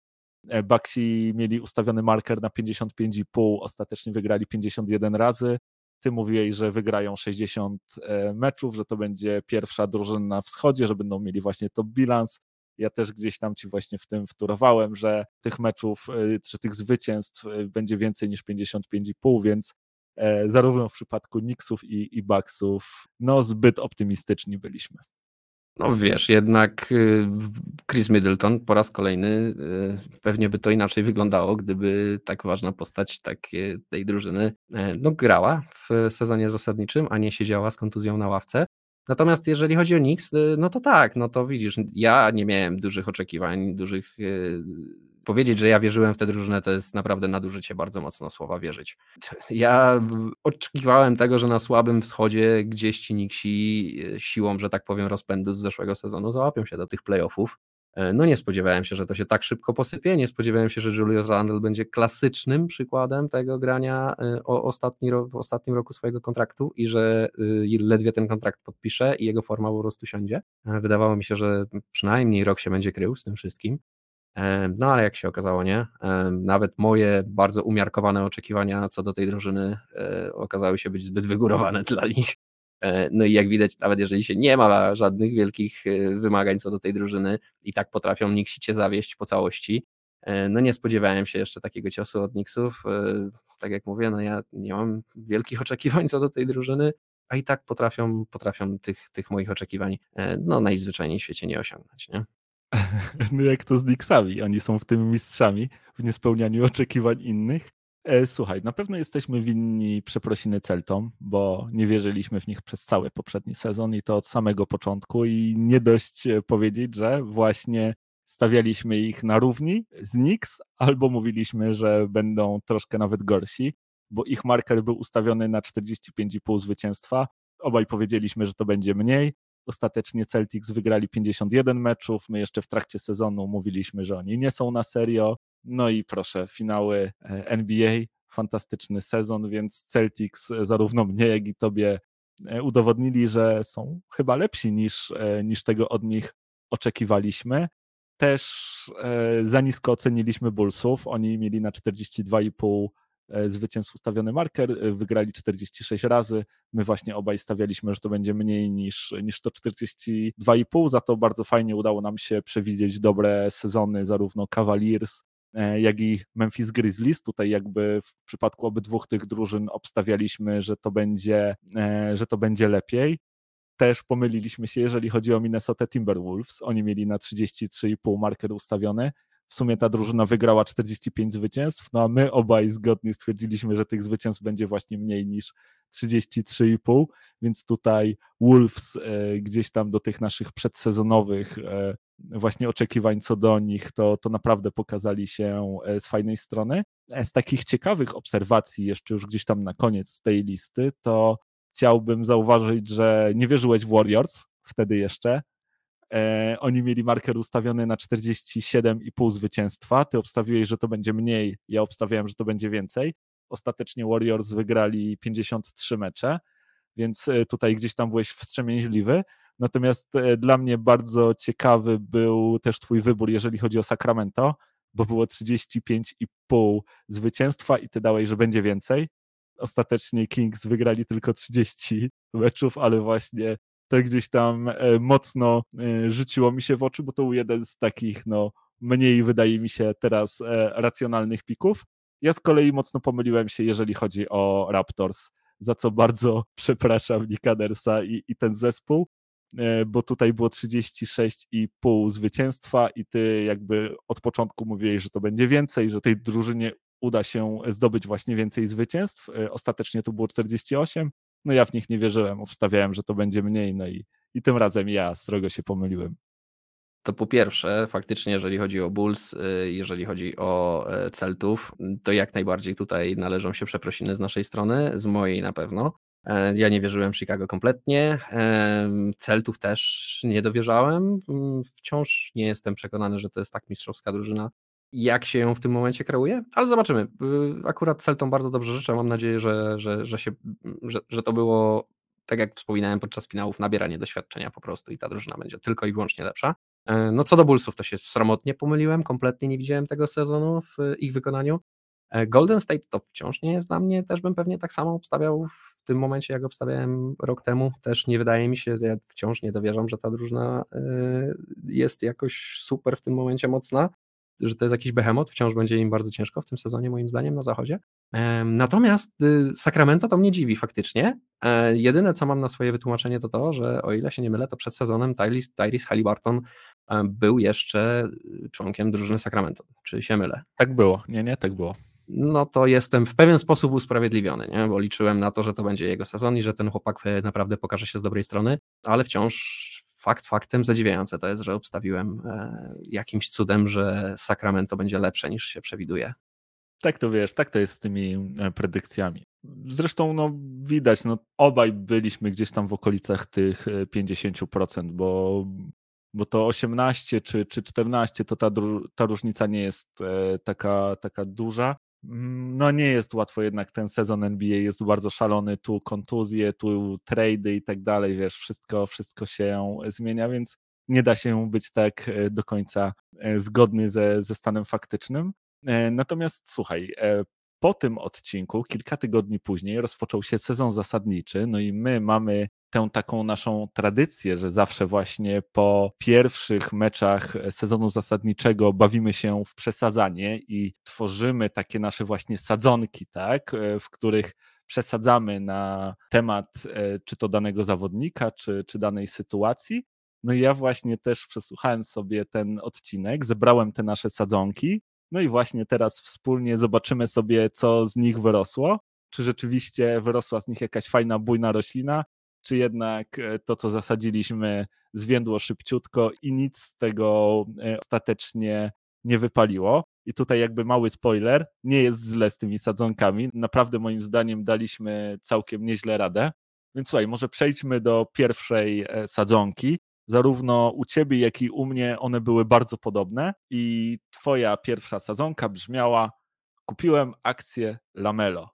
E, Baxi mieli ustawiony marker na 55,5, ostatecznie wygrali 51 razy. Ty mówiłeś, że wygrają 60 e, meczów, że to będzie pierwsza drużyna na wschodzie, że będą mieli właśnie top bilans. Ja też gdzieś tam ci właśnie w tym wtórowałem, że tych meczów, e, czy tych zwycięstw będzie więcej niż 55,5, więc zarówno w przypadku Knicksów i, i Bucksów, no zbyt optymistyczni byliśmy. No wiesz, jednak y, Chris Middleton po raz kolejny y, pewnie by to inaczej wyglądało, gdyby tak ważna postać takiej, tej drużyny e, no, grała w sezonie zasadniczym, a nie siedziała z kontuzją na ławce. Natomiast jeżeli chodzi o Knicks, y, no to tak, no to widzisz, ja nie miałem dużych oczekiwań, dużych powiedzieć, że ja wierzyłem w tę drużynę, to jest naprawdę nadużycie bardzo mocno słowa wierzyć. Ja oczekiwałem tego, że na słabym wschodzie gdzieś ci Niksi e, siłą, że tak powiem, rozpędu z zeszłego sezonu załapią się do tych playoffów. E, no nie spodziewałem się, że to się tak szybko posypie, nie spodziewałem się, że Julius Randle będzie klasycznym przykładem tego grania e, o ostatni w ostatnim roku swojego kontraktu i że ledwie ten kontrakt podpisze i jego forma po prostu siądzie. Wydawało mi się, że przynajmniej rok się będzie krył z tym wszystkim. No ale jak się okazało, nie. Nawet moje bardzo umiarkowane oczekiwania co do tej drużyny e, okazały się być zbyt wygórowane dla nich. E, no i jak widać, nawet jeżeli się nie ma żadnych wielkich e, wymagań co do tej drużyny i tak potrafią Nixicie zawieść po całości, no nie spodziewałem się jeszcze takiego ciosu od Nixów. Tak jak mówię, no ja nie mam wielkich oczekiwań co do tej drużyny, a i tak potrafią, potrafią tych, tych moich oczekiwań no najzwyczajniej w świecie nie osiągnąć, nie? No jak to z Knicksami, oni są w tym mistrzami w niespełnianiu oczekiwań innych. E, słuchaj, na pewno jesteśmy winni przeprosiny Celtom, bo nie wierzyliśmy w nich przez cały poprzedni sezon i to od samego początku i nie dość e, powiedzieć, że właśnie stawialiśmy ich na równi z Knicks albo mówiliśmy, że będą troszkę nawet gorsi, bo ich marker był ustawiony na 45,5 zwycięstwa. Obaj powiedzieliśmy, że to będzie mniej. Ostatecznie Celtics wygrali 51 meczów. My jeszcze w trakcie sezonu mówiliśmy, że oni nie są na serio. No i proszę, finały e, NBA, fantastyczny sezon, więc Celtics e, zarówno mnie, jak i tobie e, udowodnili, że są chyba lepsi niż, niż tego od nich oczekiwaliśmy. Też za nisko oceniliśmy Bullsów. Oni mieli na 42,5 e, zwycięstw ustawiony marker, e, wygrali 46 razy. My właśnie obaj stawialiśmy, że to będzie mniej niż, niż to 42,5. Za to bardzo fajnie udało nam się przewidzieć dobre sezony zarówno Cavaliers, jak i Memphis Grizzlies. Tutaj jakby w przypadku obydwu tych drużyn obstawialiśmy, że to będzie, że to będzie lepiej też pomyliliśmy się, jeżeli chodzi o Minnesota Timberwolves. Oni mieli na 33,5 marker ustawiony. W sumie ta drużyna wygrała 45 zwycięstw, no a my obaj zgodnie stwierdziliśmy, że tych zwycięstw będzie właśnie mniej niż 33,5, więc tutaj Wolves e, gdzieś tam do tych naszych przedsezonowych e, właśnie oczekiwań co do nich, to, to naprawdę pokazali się e, z fajnej strony. Z takich ciekawych obserwacji, jeszcze już gdzieś tam na koniec tej listy, to chciałbym zauważyć, że nie wierzyłeś w Warriors wtedy jeszcze. E, oni mieli marker ustawiony na 47,5 zwycięstwa. Ty obstawiłeś, że to będzie mniej, ja obstawiałem, że to będzie więcej. Ostatecznie Warriors wygrali 53 mecze, więc e, tutaj gdzieś tam byłeś wstrzemięźliwy. Natomiast e, dla mnie bardzo ciekawy był też Twój wybór, jeżeli chodzi o Sacramento, bo było 35,5 zwycięstwa i Ty dałeś, że będzie więcej ostatecznie Kings wygrali tylko 30 meczów, ale właśnie to gdzieś tam e, mocno e, rzuciło mi się w oczy, bo to był jeden z takich, no, mniej wydaje mi się teraz e, racjonalnych pików. Ja z kolei mocno pomyliłem się, jeżeli chodzi o Raptors, za co bardzo przepraszam Nikadersa i, i ten zespół, bo tutaj było 36,5 zwycięstwa i ty jakby od początku mówiłeś, że to będzie więcej, że tej drużynie uda się zdobyć właśnie więcej zwycięstw. Ostatecznie to było 48. No ja w nich nie wierzyłem, obstawiałem, że to będzie mniej, no i, i tym razem ja strogo się pomyliłem. To po pierwsze, faktycznie, jeżeli chodzi o Bulls, e, jeżeli chodzi o e, Celtów, to jak najbardziej tutaj należą się przeprosiny z naszej strony, z mojej na pewno. Ja nie wierzyłem w Chicago kompletnie. Celtów też nie dowierzałem. Wciąż nie jestem przekonany, że to jest tak mistrzowska drużyna, jak się ją w tym momencie kreuje, ale zobaczymy. Y, akurat Celtom bardzo dobrze życzę. Mam nadzieję, że, że, że, się, że, że to było, tak jak wspominałem podczas finałów, nabieranie doświadczenia po prostu i ta drużyna będzie tylko i wyłącznie lepsza. E, no co do Bullsów, to się sromotnie pomyliłem, kompletnie nie widziałem tego sezonu w ich wykonaniu. E, Golden State to wciąż nie jest dla mnie, też bym pewnie tak samo obstawiał w tym momencie, jak obstawiałem rok temu. Też nie wydaje mi się, ja wciąż nie dowierzam, że ta drużyna jest jakoś super w tym momencie mocna że to jest jakiś behemoth, wciąż będzie im bardzo ciężko w tym sezonie, moim zdaniem, na zachodzie. Natomiast y, Sacramento to mnie dziwi faktycznie. E, jedyne, co mam na swoje wytłumaczenie, to to, że o ile się nie mylę, to przed sezonem Tyrese, Tyrese Halliburton e, był jeszcze członkiem drużyny Sacramento. Czy się mylę? Tak było. Nie, nie, tak było. No to jestem w pewien sposób usprawiedliwiony, nie? bo liczyłem na to, że to będzie jego sezon i że ten chłopak e, naprawdę pokaże się z dobrej strony, ale wciąż fakt faktem zadziwiające to jest, że obstawiłem e, jakimś cudem, że Sacramento będzie lepsze niż się przewiduje. Tak to wiesz, tak to jest z tymi e, predykcjami. Zresztą no, widać, no, obaj byliśmy gdzieś tam w okolicach tych 50%, e, bo, bo to 18 czy, czy 14 to ta, ta różnica nie jest taka, taka duża. Mm, no nie jest łatwo jednak ten sezon NBA jest bardzo szalony, tu kontuzje, tu trady i tak dalej, wiesz, wszystko, wszystko się zmienia, więc nie da się być tak e, do końca e, zgodny ze, ze stanem faktycznym. E, natomiast słuchaj, po tym odcinku, kilka tygodni później, rozpoczął się sezon zasadniczy, no i my mamy tę taką naszą tradycję, że zawsze właśnie po pierwszych meczach sezonu zasadniczego bawimy się w przesadzanie i tworzymy takie nasze właśnie sadzonki, tak, w których przesadzamy na temat e, czy to danego zawodnika, czy, czy danej sytuacji. No i ja właśnie też przesłuchałem sobie ten odcinek, zebrałem te nasze sadzonki, no i właśnie teraz wspólnie zobaczymy sobie, co z nich wyrosło. Czy rzeczywiście wyrosła z nich jakaś fajna, bujna roślina, czy jednak e, to, co zasadziliśmy, zwiędło szybciutko i nic z tego e, ostatecznie nie wypaliło. I tutaj jakby mały spoiler, nie jest źle z tymi sadzonkami. Naprawdę moim zdaniem daliśmy całkiem nieźle radę. Więc słuchaj, może przejdźmy do pierwszej e, sadzonki. Zarówno u ciebie, jak i u mnie one były bardzo podobne i twoja pierwsza sadzonka brzmiała kupiłem akcję Lamelo.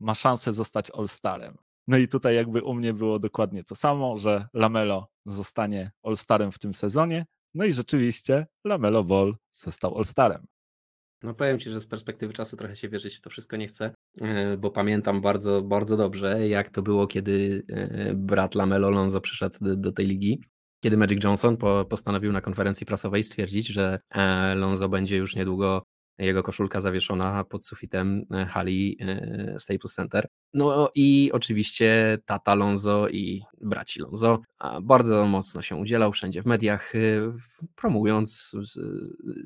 Ma szansę zostać All-Starem. No i tutaj jakby u mnie było dokładnie to samo, że Lamelo zostanie All-Starem w tym sezonie. No i rzeczywiście Lamelo Ball został All-Starem. No powiem Ci, że z perspektywy czasu trochę się wierzyć w to wszystko nie chcę. e, bo pamiętam bardzo, bardzo dobrze, jak to było, kiedy e, brat Lamelo Lonzo przyszedł do, tej ligi. Kiedy Magic Johnson po, postanowił na konferencji prasowej stwierdzić, że e, Lonzo będzie już niedługo jego koszulka zawieszona pod sufitem hali Staples Center. No i oczywiście tata Lonzo i braci Lonzo bardzo mocno się udzielał wszędzie w mediach, promując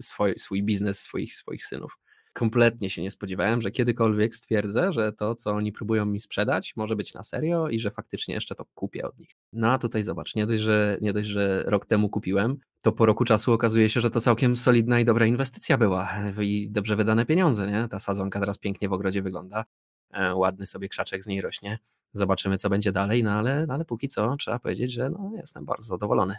swój, swój biznes swoich, swoich synów kompletnie się nie spodziewałem, że kiedykolwiek stwierdzę, że to, co oni próbują mi sprzedać, może być na serio i że faktycznie jeszcze to kupię od nich. No a tutaj zobacz, nie dość, że, nie dość, że rok temu kupiłem, to po roku czasu okazuje się, że to całkiem solidna i dobra inwestycja była i dobrze wydane pieniądze, nie? Ta sadzonka teraz pięknie w ogrodzie wygląda, e, ładny sobie krzaczek z niej rośnie. Zobaczymy, co będzie dalej, no ale, no ale póki co trzeba powiedzieć, że no, jestem bardzo zadowolony.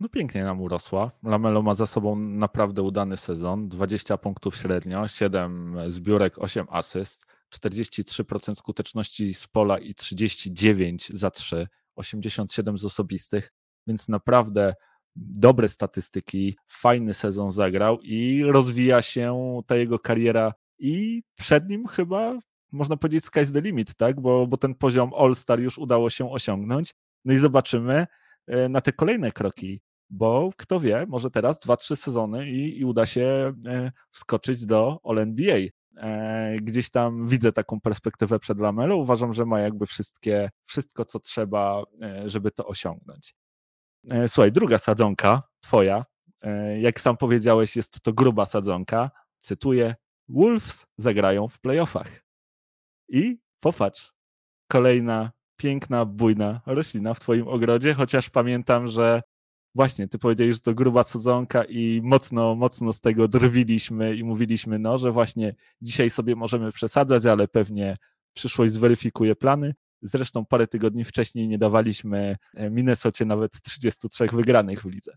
No pięknie nam urosła. Lamelo ma za sobą naprawdę udany sezon. 20 punktów średnio, 7 zbiórek, 8 asyst, 43% skuteczności z pola i 39 za 3, 87 z osobistych, więc naprawdę dobre statystyki, fajny sezon zagrał i rozwija się ta jego kariera i przed nim chyba można powiedzieć sky's the limit, tak? Bo, bo ten poziom All-Star już udało się osiągnąć. No i zobaczymy e, na te kolejne kroki bo kto wie, może teraz dwa, trzy sezony i, i uda się e, wskoczyć do All-NBA. E, gdzieś tam widzę taką perspektywę przed Lamelo. Uważam, że ma jakby wszystkie, wszystko, co trzeba, e, żeby to osiągnąć. Słuchaj, druga sadzonka, twoja. Jak sam powiedziałeś, jest to gruba sadzonka. Cytuję: Wolves zagrają w playoffach. I popatrz, kolejna piękna, bujna roślina w twoim ogrodzie, chociaż pamiętam, że właśnie, ty powiedziałeś, że to gruba sezonka i mocno, mocno z tego drwiliśmy i mówiliśmy, no, że właśnie dzisiaj sobie możemy przesadzać, ale pewnie przyszłość zweryfikuje plany. Zresztą parę tygodni wcześniej nie dawaliśmy e, Minnesocie nawet 33 wygranych w lidze.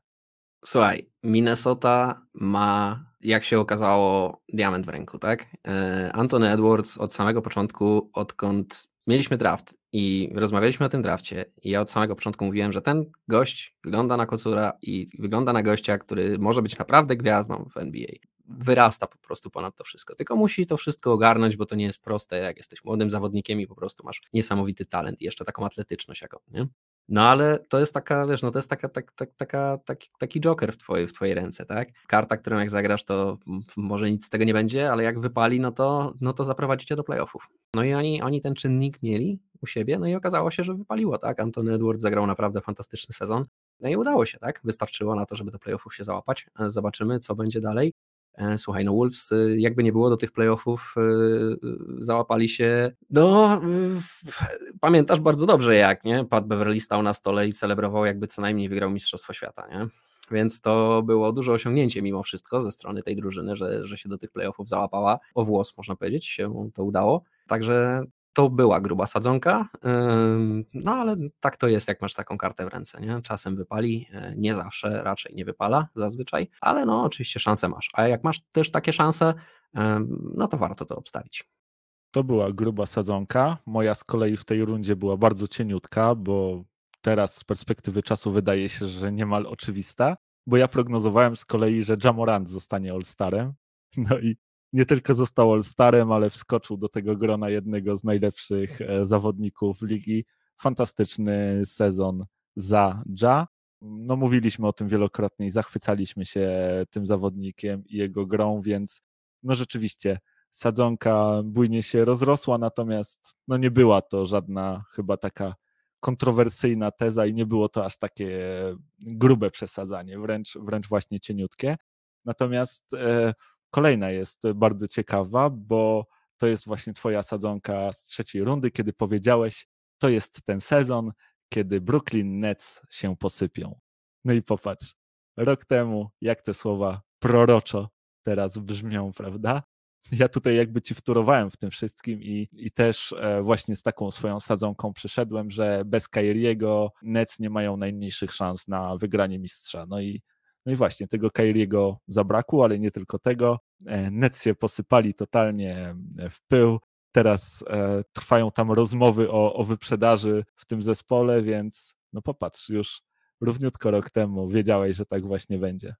Słuchaj, Minnesota ma, jak się okazało, diament w ręku, tak? E, Anthony Edwards od samego początku, odkąd mieliśmy draft i rozmawialiśmy o tym drafcie i ja od samego początku mówiłem, że ten gość wygląda na kocura i wygląda na gościa, który może być naprawdę gwiazdą w NBA. Wyrasta po prostu ponad to wszystko. Tylko musi to wszystko ogarnąć, bo to nie jest proste, jak jesteś młodym zawodnikiem i po prostu masz niesamowity talent i jeszcze taką atletyczność jaką, nie? No ale to jest taka, wiesz, no to jest taka, tak, tak, taka, taki, taki joker w twojej, w twojej ręce, tak? Karta, którą jak zagrasz, to może nic z tego nie będzie, ale jak wypali, no to, no to zaprowadzicie do playoffów. No i oni, oni ten czynnik mieli u siebie, no i okazało się, że wypaliło, tak? Antony Edwards zagrał naprawdę fantastyczny sezon. No i udało się, tak? Wystarczyło na to, żeby do playoffów się załapać. Zobaczymy, co będzie dalej. E, słuchaj, no Wolves, y, jakby nie było do tych playoffów, y, y, załapali się. No, pamiętasz bardzo dobrze, jak nie? Pat Beverly stał na stole i celebrował, jakby co najmniej wygrał Mistrzostwo Świata, nie? Więc to było duże osiągnięcie mimo wszystko ze strony tej drużyny, że, że się do tych playoffów załapała. O włos, można powiedzieć, się to udało. Także to była gruba sadzonka, no ale tak to jest, jak masz taką kartę w ręce, nie? Czasem wypali, e, nie zawsze, raczej nie wypala zazwyczaj, ale no oczywiście szanse masz, a jak masz też takie szanse, no to warto to obstawić. To była gruba sadzonka, moja z kolei w tej rundzie była bardzo cieniutka, bo teraz z perspektywy czasu wydaje się, że niemal oczywista, bo ja prognozowałem z kolei, że Jamorant zostanie All-Starem, no i nie tylko został All-Starem, ale wskoczył do tego grona jednego z najlepszych e, zawodników ligi. Fantastyczny sezon za Ja. No mówiliśmy o tym wielokrotnie i zachwycaliśmy się tym zawodnikiem i jego grą, więc no rzeczywiście sadzonka bujnie się rozrosła, natomiast no nie była to żadna chyba taka kontrowersyjna teza i nie było to aż takie grube przesadzanie, wręcz, wręcz właśnie cieniutkie. Natomiast e, Kolejna jest bardzo ciekawa, bo to jest właśnie twoja sadzonka z trzeciej rundy, kiedy powiedziałeś, to jest ten sezon, kiedy Brooklyn Nets się posypią. No i popatrz, rok temu, jak te słowa proroczo teraz brzmią, prawda? Ja tutaj jakby ci wtórowałem w tym wszystkim i, i też e, właśnie z taką swoją sadzonką przyszedłem, że bez Kairiego Nets nie mają najmniejszych szans na wygranie mistrza. No i no i właśnie, tego Kairiego zabrakło, ale nie tylko tego. E, Nets się posypali totalnie e, w pył. Teraz e, trwają tam rozmowy o, o wyprzedaży w tym zespole, więc no popatrz, już równiutko rok temu wiedziałeś, że tak właśnie będzie.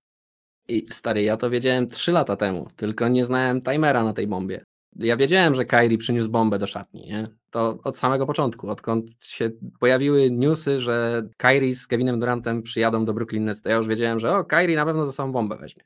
I stary, ja to wiedziałem trzy lata temu, tylko nie znałem timera na tej bombie. Ja wiedziałem, że Kyrie przyniósł bombę do szatni, nie? To od samego początku, odkąd się pojawiły newsy, że Kyrie z Kevinem Durantem przyjadą do Brooklyn Nets, to ja już wiedziałem, że o, Kyrie na pewno ze sobą bombę weźmie,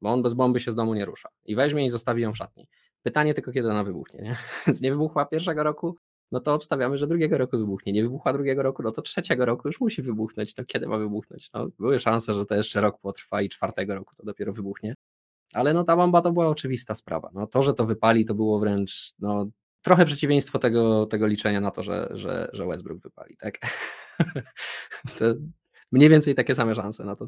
bo on bez bomby się z domu nie rusza i weźmie i zostawi ją w szatni. Pytanie tylko, kiedy ona wybuchnie, nie? Więc nie wybuchła pierwszego roku, no to obstawiamy, że drugiego roku wybuchnie. Nie wybuchła drugiego roku, no to trzeciego roku już musi wybuchnąć. No kiedy ma wybuchnąć? No, były szanse, że to jeszcze rok potrwa i czwartego roku to dopiero wybuchnie. Ale no ta bomba to była oczywista sprawa. No to, że to wypali, to było wręcz no, trochę przeciwieństwo tego, tego liczenia na to, że, że, że Westbrook wypali, tak? mniej więcej takie same szanse na to,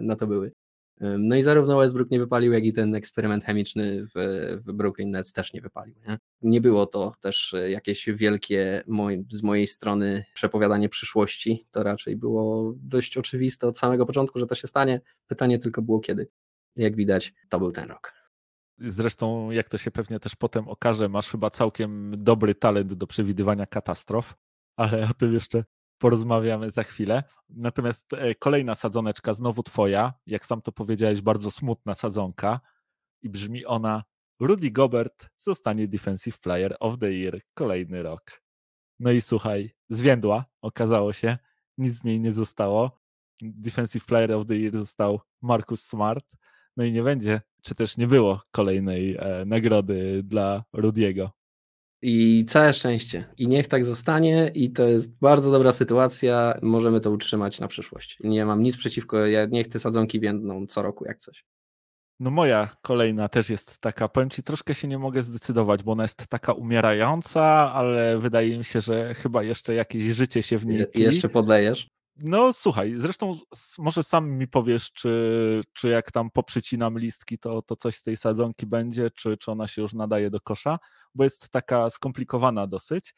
na to były. No i zarówno Westbrook nie wypalił, jak i ten eksperyment chemiczny w, w Brooklyn Nets też nie wypalił. Nie? nie było to też jakieś wielkie moj, z mojej strony przepowiadanie przyszłości. To raczej było dość oczywiste od samego początku, że to się stanie. Pytanie tylko było kiedy. Jak widać, to był ten rok. Zresztą, jak to się pewnie też potem okaże, masz chyba całkiem dobry talent do przewidywania katastrof, ale o tym jeszcze porozmawiamy za chwilę. Natomiast e, kolejna sadzoneczka, znowu twoja, jak sam to powiedziałeś, bardzo smutna sadzonka i brzmi ona Rudy Gobert zostanie Defensive Player of the Year kolejny rok. No i słuchaj, zwiędła, okazało się, nic z niej nie zostało. Defensive Player of the Year został Marcus Smart, no i nie będzie, czy też nie było kolejnej e, nagrody dla Rudiego. I całe szczęście. I niech tak zostanie. I to jest bardzo dobra sytuacja. Możemy to utrzymać na przyszłość. Nie mam nic przeciwko. Ja niech te sadzonki więdną co roku jak coś. No moja kolejna też jest taka, powiem Ci, troszkę się nie mogę zdecydować, bo ona jest taka umierająca, ale wydaje mi się, że chyba jeszcze jakieś życie się w niej tli. Jeszcze podlejesz? No słuchaj, zresztą może sam mi powiesz, czy, czy jak tam poprzycinam listki, to, to coś z tej sadzonki będzie, czy, czy ona się już nadaje do kosza, bo jest taka skomplikowana dosyć,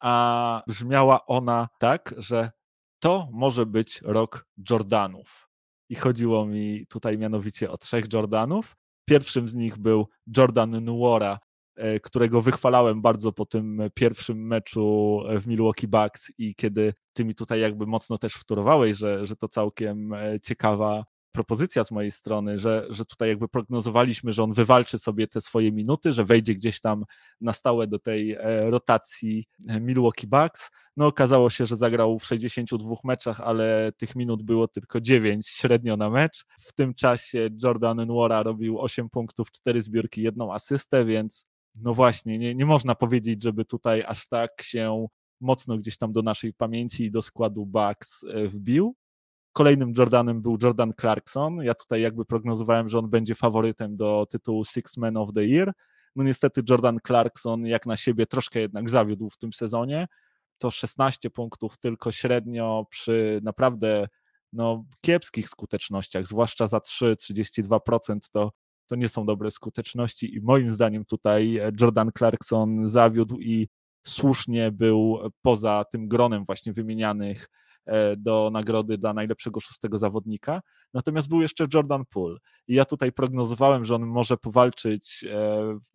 a brzmiała ona tak, że to może być rok Jordanów. I chodziło mi tutaj mianowicie o trzech Jordanów. Pierwszym z nich był Jordan Nuora, którego wychwalałem bardzo po tym pierwszym meczu w Milwaukee Bucks i kiedy ty mi tutaj jakby mocno też wtórowałeś, że, że to całkiem e, ciekawa propozycja z mojej strony, że, że tutaj jakby prognozowaliśmy, że on wywalczy sobie te swoje minuty, że wejdzie gdzieś tam na stałe do tej e, rotacji Milwaukee Bucks. No okazało się, że zagrał w 62 meczach, ale tych minut było tylko 9 średnio na mecz. W tym czasie Jordan Nwora robił 8 punktów, 4 zbiórki, jedną asystę, więc no właśnie, nie, nie można powiedzieć, żeby tutaj aż tak się mocno gdzieś tam do naszej pamięci i do składu Bucks e, wbił. Kolejnym Jordanem był Jordan Clarkson. Ja tutaj jakby prognozowałem, że on będzie faworytem do tytułu Six Man of the Year. No niestety Jordan Clarkson jak na siebie troszkę jednak zawiódł w tym sezonie. To 16 punktów tylko średnio przy naprawdę no, kiepskich skutecznościach, zwłaszcza za 3, 32% to to nie są dobre skuteczności i moim zdaniem tutaj Jordan Clarkson zawiódł i słusznie był poza tym gronem właśnie wymienianych e, do nagrody dla najlepszego szóstego zawodnika. Natomiast był jeszcze Jordan Poole. I ja tutaj prognozowałem, że on może powalczyć e,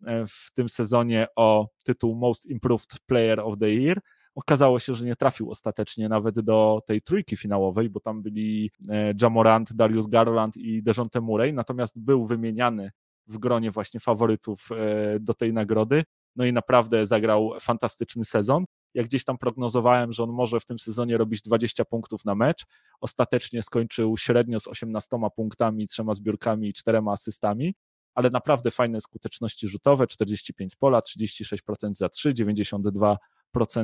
e, w tym sezonie o tytuł Most Improved Player of the Year. Okazało się, że nie trafił ostatecznie nawet do tej trójki finałowej, bo tam byli e, Jamorant, Darius Garland i Dejounte Murray, natomiast był wymieniany w gronie właśnie faworytów e, do tej nagrody. No i naprawdę zagrał fantastyczny sezon. Jak gdzieś tam prognozowałem, że on może w tym sezonie robić 20 punktów na mecz, ostatecznie skończył średnio z 18 punktami, trzema zbiórkami i czterema asystami, ale naprawdę fajne skuteczności rzutowe, 45 z pola, 36% za 3, 92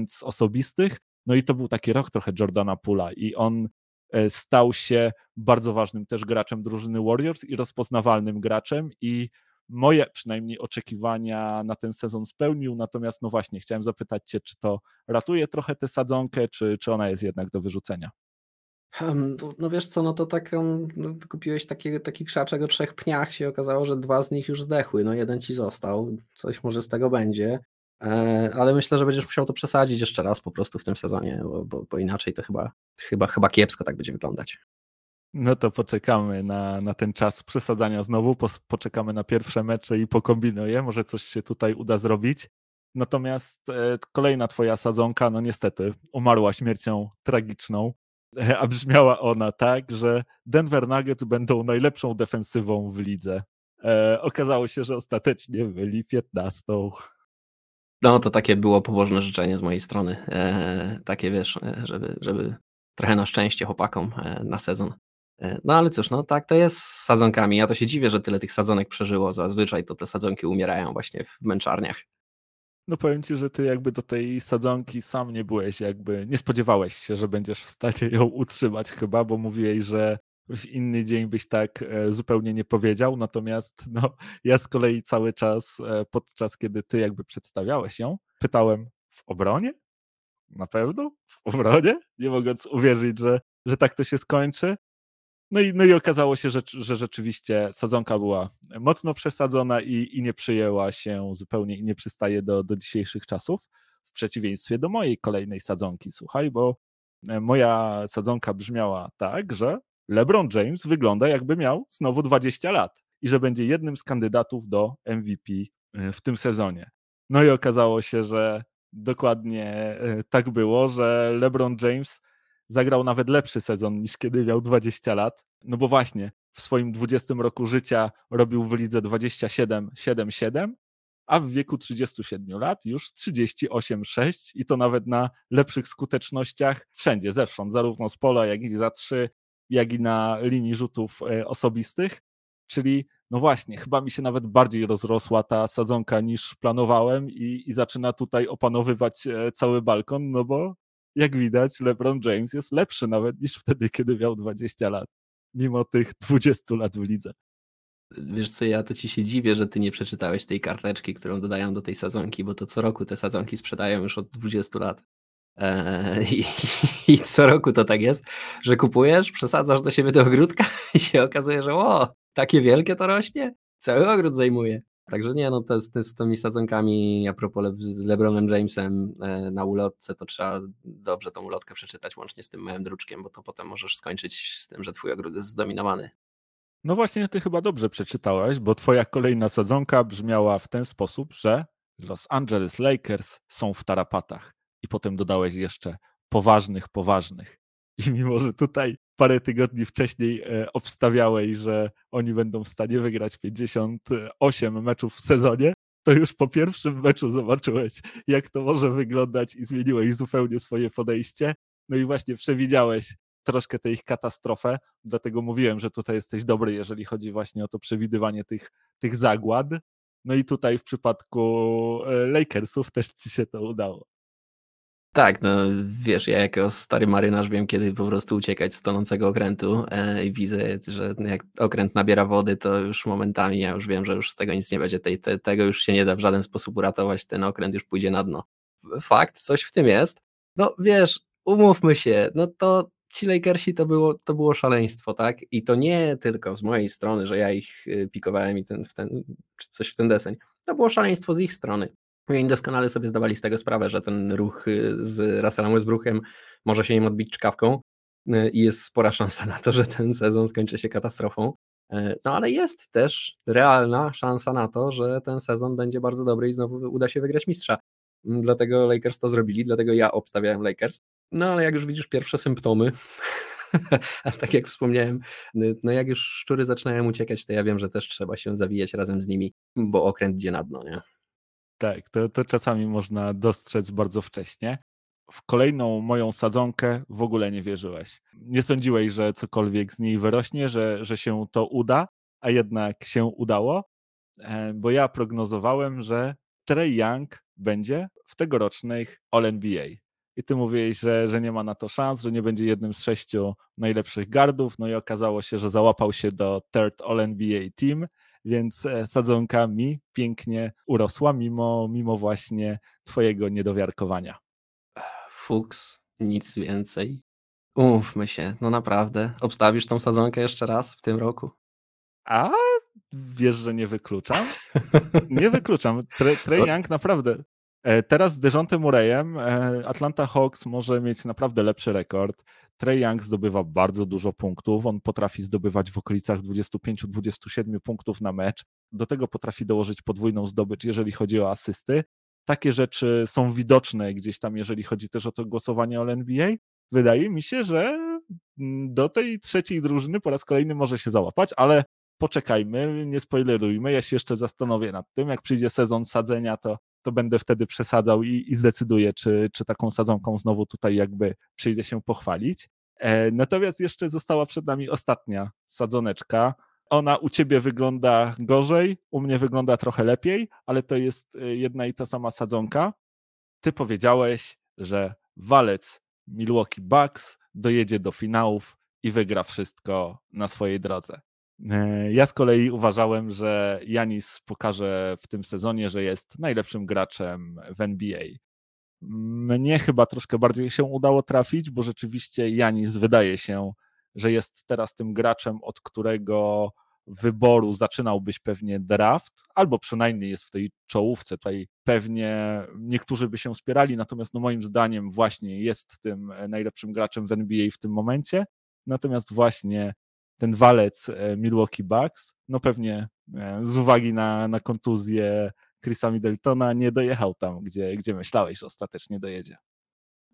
z osobistych. No i to był taki rok trochę Jordana Pula i on e, stał się bardzo ważnym też graczem drużyny Warriors i rozpoznawalnym graczem i moje przynajmniej oczekiwania na ten sezon spełnił, natomiast no właśnie chciałem zapytać Cię, czy to ratuje trochę tę sadzonkę, czy, czy ona jest jednak do wyrzucenia? Hmm, no wiesz co, no to tak no, kupiłeś taki, taki krzaczek o trzech pniach, się okazało, że dwa z nich już zdechły, no jeden ci został, coś może z tego będzie. E, ale myślę, że będziesz musiał to przesadzić jeszcze raz po prostu w tym sezonie, bo, bo, bo inaczej to chyba, chyba, chyba kiepsko tak będzie wyglądać. No to poczekamy na, na ten czas przesadzania znowu, po, poczekamy na pierwsze mecze i pokombinuję, może coś się tutaj uda zrobić. Natomiast e, kolejna twoja sadzonka, no niestety, umarła śmiercią tragiczną, e, a brzmiała ona tak, że Denver Nuggets będą najlepszą defensywą w lidze. E, okazało się, że ostatecznie byli 15. No to takie było pobożne życzenie z mojej strony. E, takie wiesz, e, żeby, żeby trochę na szczęście chłopakom e, na sezon. E, no ale cóż, no tak to jest z sadzonkami. Ja to się dziwię, że tyle tych sadzonek przeżyło. Zazwyczaj to te sadzonki umierają właśnie w męczarniach. No powiem ci, że ty jakby do tej sadzonki sam nie byłeś, jakby nie spodziewałeś się, że będziesz w stanie ją utrzymać chyba, bo mówiłeś, że w inny dzień byś tak e, zupełnie nie powiedział, natomiast no, ja z kolei cały czas, e, podczas kiedy ty jakby przedstawiałeś ją, pytałem w obronie? Na pewno? W obronie? Nie mogąc uwierzyć, że, że tak to się skończy. No i, no i okazało się, że, że rzeczywiście sadzonka była mocno przesadzona i, i nie przyjęła się zupełnie i nie przystaje do, do dzisiejszych czasów, w przeciwieństwie do mojej kolejnej sadzonki, słuchaj, bo e, moja sadzonka brzmiała tak, że LeBron James wygląda jakby miał znowu 20 lat i że będzie jednym z kandydatów do MVP e, w tym sezonie. No i okazało się, że dokładnie e, tak było, że LeBron James zagrał nawet lepszy sezon niż kiedy miał 20 lat. No bo właśnie w swoim 20 roku życia robił w lidze 27-7-7, a w wieku 37 lat już 38-6 i to nawet na lepszych skutecznościach wszędzie, zewsząd, zarówno z pola, jak i za trzy, jak i na linii rzutów e, osobistych. Czyli, no właśnie, chyba mi się nawet bardziej rozrosła ta sadzonka niż planowałem i, i zaczyna tutaj opanowywać e, cały balkon, no bo jak widać, LeBron James jest lepszy nawet niż wtedy, kiedy miał 20 lat, mimo tych 20 lat w lidze. Wiesz co, ja to ci się dziwię, że ty nie przeczytałeś tej karteczki, którą dodają do tej sadzonki, bo to co roku te sadzonki sprzedają już od 20 lat. Eee, i, I co roku to tak jest, że kupujesz, przesadzasz do siebie do ogródka i się okazuje, że o, takie wielkie to rośnie, cały ogród zajmuje. Także nie, no to z, z tymi sadzonkami a propos z LeBronem Jamesem e, na ulotce, to trzeba dobrze tą ulotkę przeczytać łącznie z tym małym druczkiem, bo to potem możesz skończyć z tym, że twój ogród jest zdominowany. No właśnie, ty chyba dobrze przeczytałeś, bo twoja kolejna sadzonka brzmiała w ten sposób, że Los Angeles Lakers są w tarapatach. I potem dodałeś jeszcze poważnych, poważnych. I mimo, że tutaj parę tygodni wcześniej e, obstawiałeś, że oni będą w stanie wygrać 58 meczów w sezonie, to już po pierwszym meczu zobaczyłeś, jak to może wyglądać i zmieniłeś zupełnie swoje podejście. No i właśnie przewidziałeś troszkę tę ich katastrofę, dlatego mówiłem, że tutaj jesteś dobry, jeżeli chodzi właśnie o to przewidywanie tych, tych zagład. No i tutaj w przypadku e, Lakersów też ci się to udało. Tak, no wiesz, ja jako stary marynarz wiem, kiedy po prostu uciekać z tonącego okrętu e, i widzę, że jak okręt nabiera wody, to już momentami ja już wiem, że już z tego nic nie będzie, te, tego już się nie da w żaden sposób uratować, ten okręt już pójdzie na dno. Fakt, coś w tym jest. No wiesz, umówmy się, no to ci Lakersi to było, to było szaleństwo, tak? I to nie tylko z mojej strony, że ja ich y, pikowałem i ten, w ten, czy coś w ten deseń. To było szaleństwo z ich strony. I oni doskonale sobie zdawali z tego sprawę, że ten ruch y, z Russellem Westbrookiem może się im odbić czkawką y, i jest spora szansa na to, że ten sezon skończy się katastrofą. Y, no ale jest też realna szansa na to, że ten sezon będzie bardzo dobry i znowu uda się wygrać mistrza. Mm, dlatego Lakers to zrobili, dlatego ja obstawiałem Lakers. No ale jak już widzisz pierwsze symptomy, a tak jak wspomniałem, no jak już szczury zaczynają uciekać, to ja wiem, że też trzeba się zawijać razem z nimi, bo okręt idzie na dno, nie? Tak, to, to czasami można dostrzec bardzo wcześnie. W kolejną moją sadzonkę w ogóle nie wierzyłeś. Nie sądziłeś, że cokolwiek z niej wyrośnie, że, że się to uda, a jednak się udało, e, bo ja prognozowałem, że Trey Young będzie w tegorocznych All-NBA. I ty mówiłeś, że, że nie ma na to szans, że nie będzie jednym z sześciu najlepszych gardów, no i okazało się, że załapał się do third All-NBA team więc e, sadzonka mi pięknie urosła, mimo, mimo właśnie twojego niedowiarkowania. Fuks, nic więcej. Umówmy się, no naprawdę. Obstawisz tą sadzonkę jeszcze raz w tym roku? A wiesz, że nie wykluczam? Nie wykluczam. Trey Young naprawdę E, teraz z Dejontem Murrayem e, Atlanta Hawks może mieć naprawdę lepszy rekord. Trey Young zdobywa bardzo dużo punktów. On potrafi zdobywać w okolicach 25-27 punktów na mecz. Do tego potrafi dołożyć podwójną zdobycz, jeżeli chodzi o asysty. Takie rzeczy są widoczne gdzieś tam, jeżeli chodzi też o to głosowanie o NBA. Wydaje mi się, że mm, do tej trzeciej drużyny po raz kolejny może się załapać, ale poczekajmy, nie spoilerujmy, ja się jeszcze zastanowię nad tym, jak przyjdzie sezon sadzenia, to, to będę wtedy przesadzał i, i zdecyduję, czy, czy taką sadzonką znowu tutaj jakby przyjdę się pochwalić. E, natomiast jeszcze została przed nami ostatnia sadzoneczka. Ona u ciebie wygląda gorzej, u mnie wygląda trochę lepiej, ale to jest e, jedna i ta sama sadzonka. Ty powiedziałeś, że walec Milwaukee Bucks dojedzie do finałów i wygra wszystko na swojej drodze. E, ja z kolei uważałem, że Janis pokaże w tym sezonie, że jest najlepszym graczem w NBA. Mnie chyba troszkę bardziej się udało trafić, bo rzeczywiście Janis wydaje się, że jest teraz tym graczem, od którego wyboru zaczynałbyś pewnie draft, albo przynajmniej jest w tej czołówce. Tutaj pewnie niektórzy by się wspierali, natomiast no moim zdaniem właśnie jest tym najlepszym graczem w NBA w tym momencie. Natomiast właśnie ten walec e, Milwaukee Bucks, no pewnie e, z uwagi na, na kontuzję Chrisa Middletona nie dojechał tam, gdzie, gdzie myślałeś, że ostatecznie dojedzie.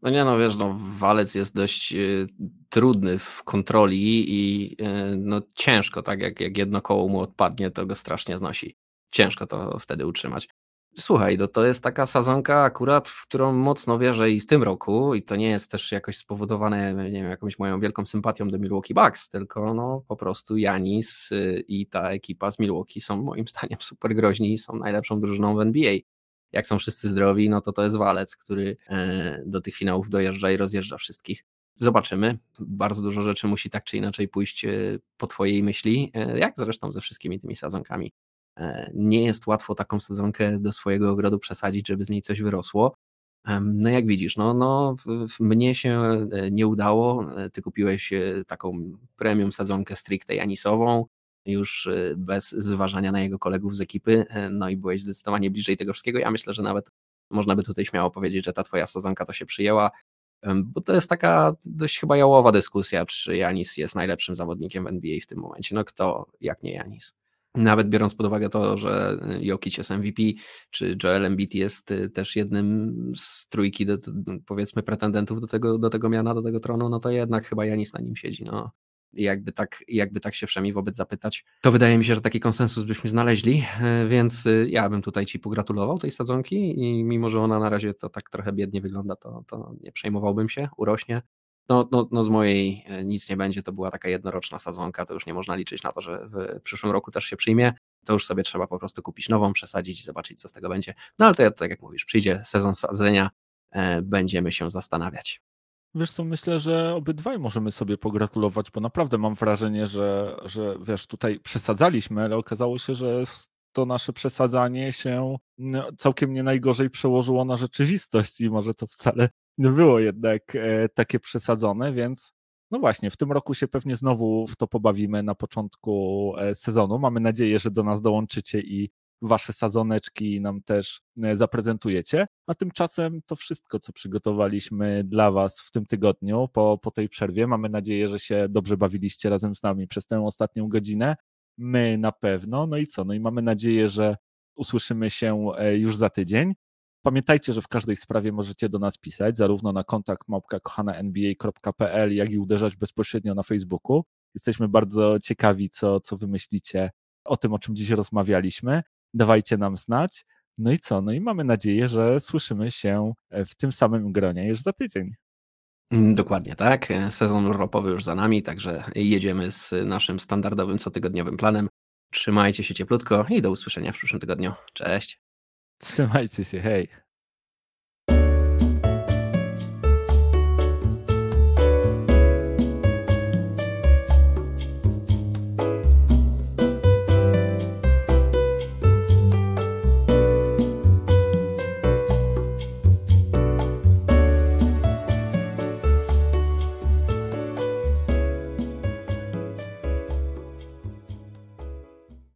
No nie no, wiesz, no, walec jest dość y, trudny w kontroli i no ciężko, tak jak, jak jedno koło mu odpadnie, to go strasznie znosi. Ciężko to wtedy utrzymać. Słuchaj, no to jest taka sadzonka akurat, w którą mocno wierzę i w tym roku i to nie jest też jakoś spowodowane, nie wiem, jakąś moją wielką sympatią do Milwaukee Bucks, tylko no po prostu Janis y, i ta ekipa z Milwaukee są moim zdaniem super groźni i są najlepszą drużyną w NBA. Jak są wszyscy zdrowi, no to to jest walec, który e, do tych finałów dojeżdża i rozjeżdża wszystkich. Zobaczymy. Bardzo dużo rzeczy musi tak czy inaczej pójść e, po Twojej myśli, e, jak zresztą ze wszystkimi tymi sadzonkami. E, nie jest łatwo taką sadzonkę do swojego ogrodu przesadzić, żeby z niej coś wyrosło. No jak widzisz, no, no mnie się e, nie udało. E, ty kupiłeś taką premium sadzonkę stricte janisową, już bez zważania na jego kolegów z ekipy, no i byłeś zdecydowanie bliżej tego wszystkiego. Ja myślę, że nawet można by tutaj śmiało powiedzieć, że ta twoja sadzonka to się przyjęła, bo to jest taka dość chyba jałowa dyskusja, czy Janis jest najlepszym zawodnikiem w NBA w tym momencie. No kto, jak nie Janis? Nawet biorąc pod uwagę to, że Jokic jest MVP, czy Joel Embiid jest y, też jednym z trójki, do, powiedzmy, pretendentów do tego, do tego miana, do tego tronu, no to jednak chyba Janis na nim siedzi. No. Jakby tak, jakby tak się wszemi wobec zapytać, to wydaje mi się, że taki konsensus byśmy znaleźli, y, więc y, ja bym tutaj Ci pogratulował tej sadzonki i mimo, że ona na razie to tak trochę biednie wygląda, to, to nie przejmowałbym się, urośnie, no, no, no z mojej e, nic nie będzie, to była taka jednoroczna sadzonka, to już nie można liczyć na to, że w przyszłym roku też się przyjmie, to już sobie trzeba po prostu kupić nową, przesadzić i zobaczyć, co z tego będzie. No ale to tak jak mówisz, przyjdzie sezon sadzenia, e, będziemy się zastanawiać. Wiesz co, myślę, że obydwaj możemy sobie pogratulować, bo naprawdę mam wrażenie, że, że wiesz, tutaj przesadzaliśmy, ale okazało się, że to nasze przesadzanie się no, całkiem nie najgorzej przełożyło na rzeczywistość i może to wcale było jednak e, takie przesadzone, więc no właśnie, w tym roku się pewnie znowu w to pobawimy na początku e, sezonu. Mamy nadzieję, że do nas dołączycie i wasze sadzoneczki nam też e, zaprezentujecie. A tymczasem to wszystko, co przygotowaliśmy dla was w tym tygodniu po, po tej przerwie. Mamy nadzieję, że się dobrze bawiliście razem z nami przez tę ostatnią godzinę. My na pewno. No i co? No i mamy nadzieję, że usłyszymy się już za tydzień. Pamiętajcie, że w każdej sprawie możecie do nas pisać, zarówno na kontakt małpka.kochana.nba.pl, jak i uderzać bezpośrednio na Facebooku. Jesteśmy bardzo ciekawi, co, co wymyślicie o tym, o czym dziś rozmawialiśmy. Dawajcie nam znać. No i co? No i mamy nadzieję, że słyszymy się w tym samym gronie już za tydzień. Mm, dokładnie tak. Sezon urlopowy już za nami, także jedziemy z naszym standardowym cotygodniowym planem. Trzymajcie się cieplutko i do usłyszenia w przyszłym tygodniu. Cześć. Trzymajcie się, hej.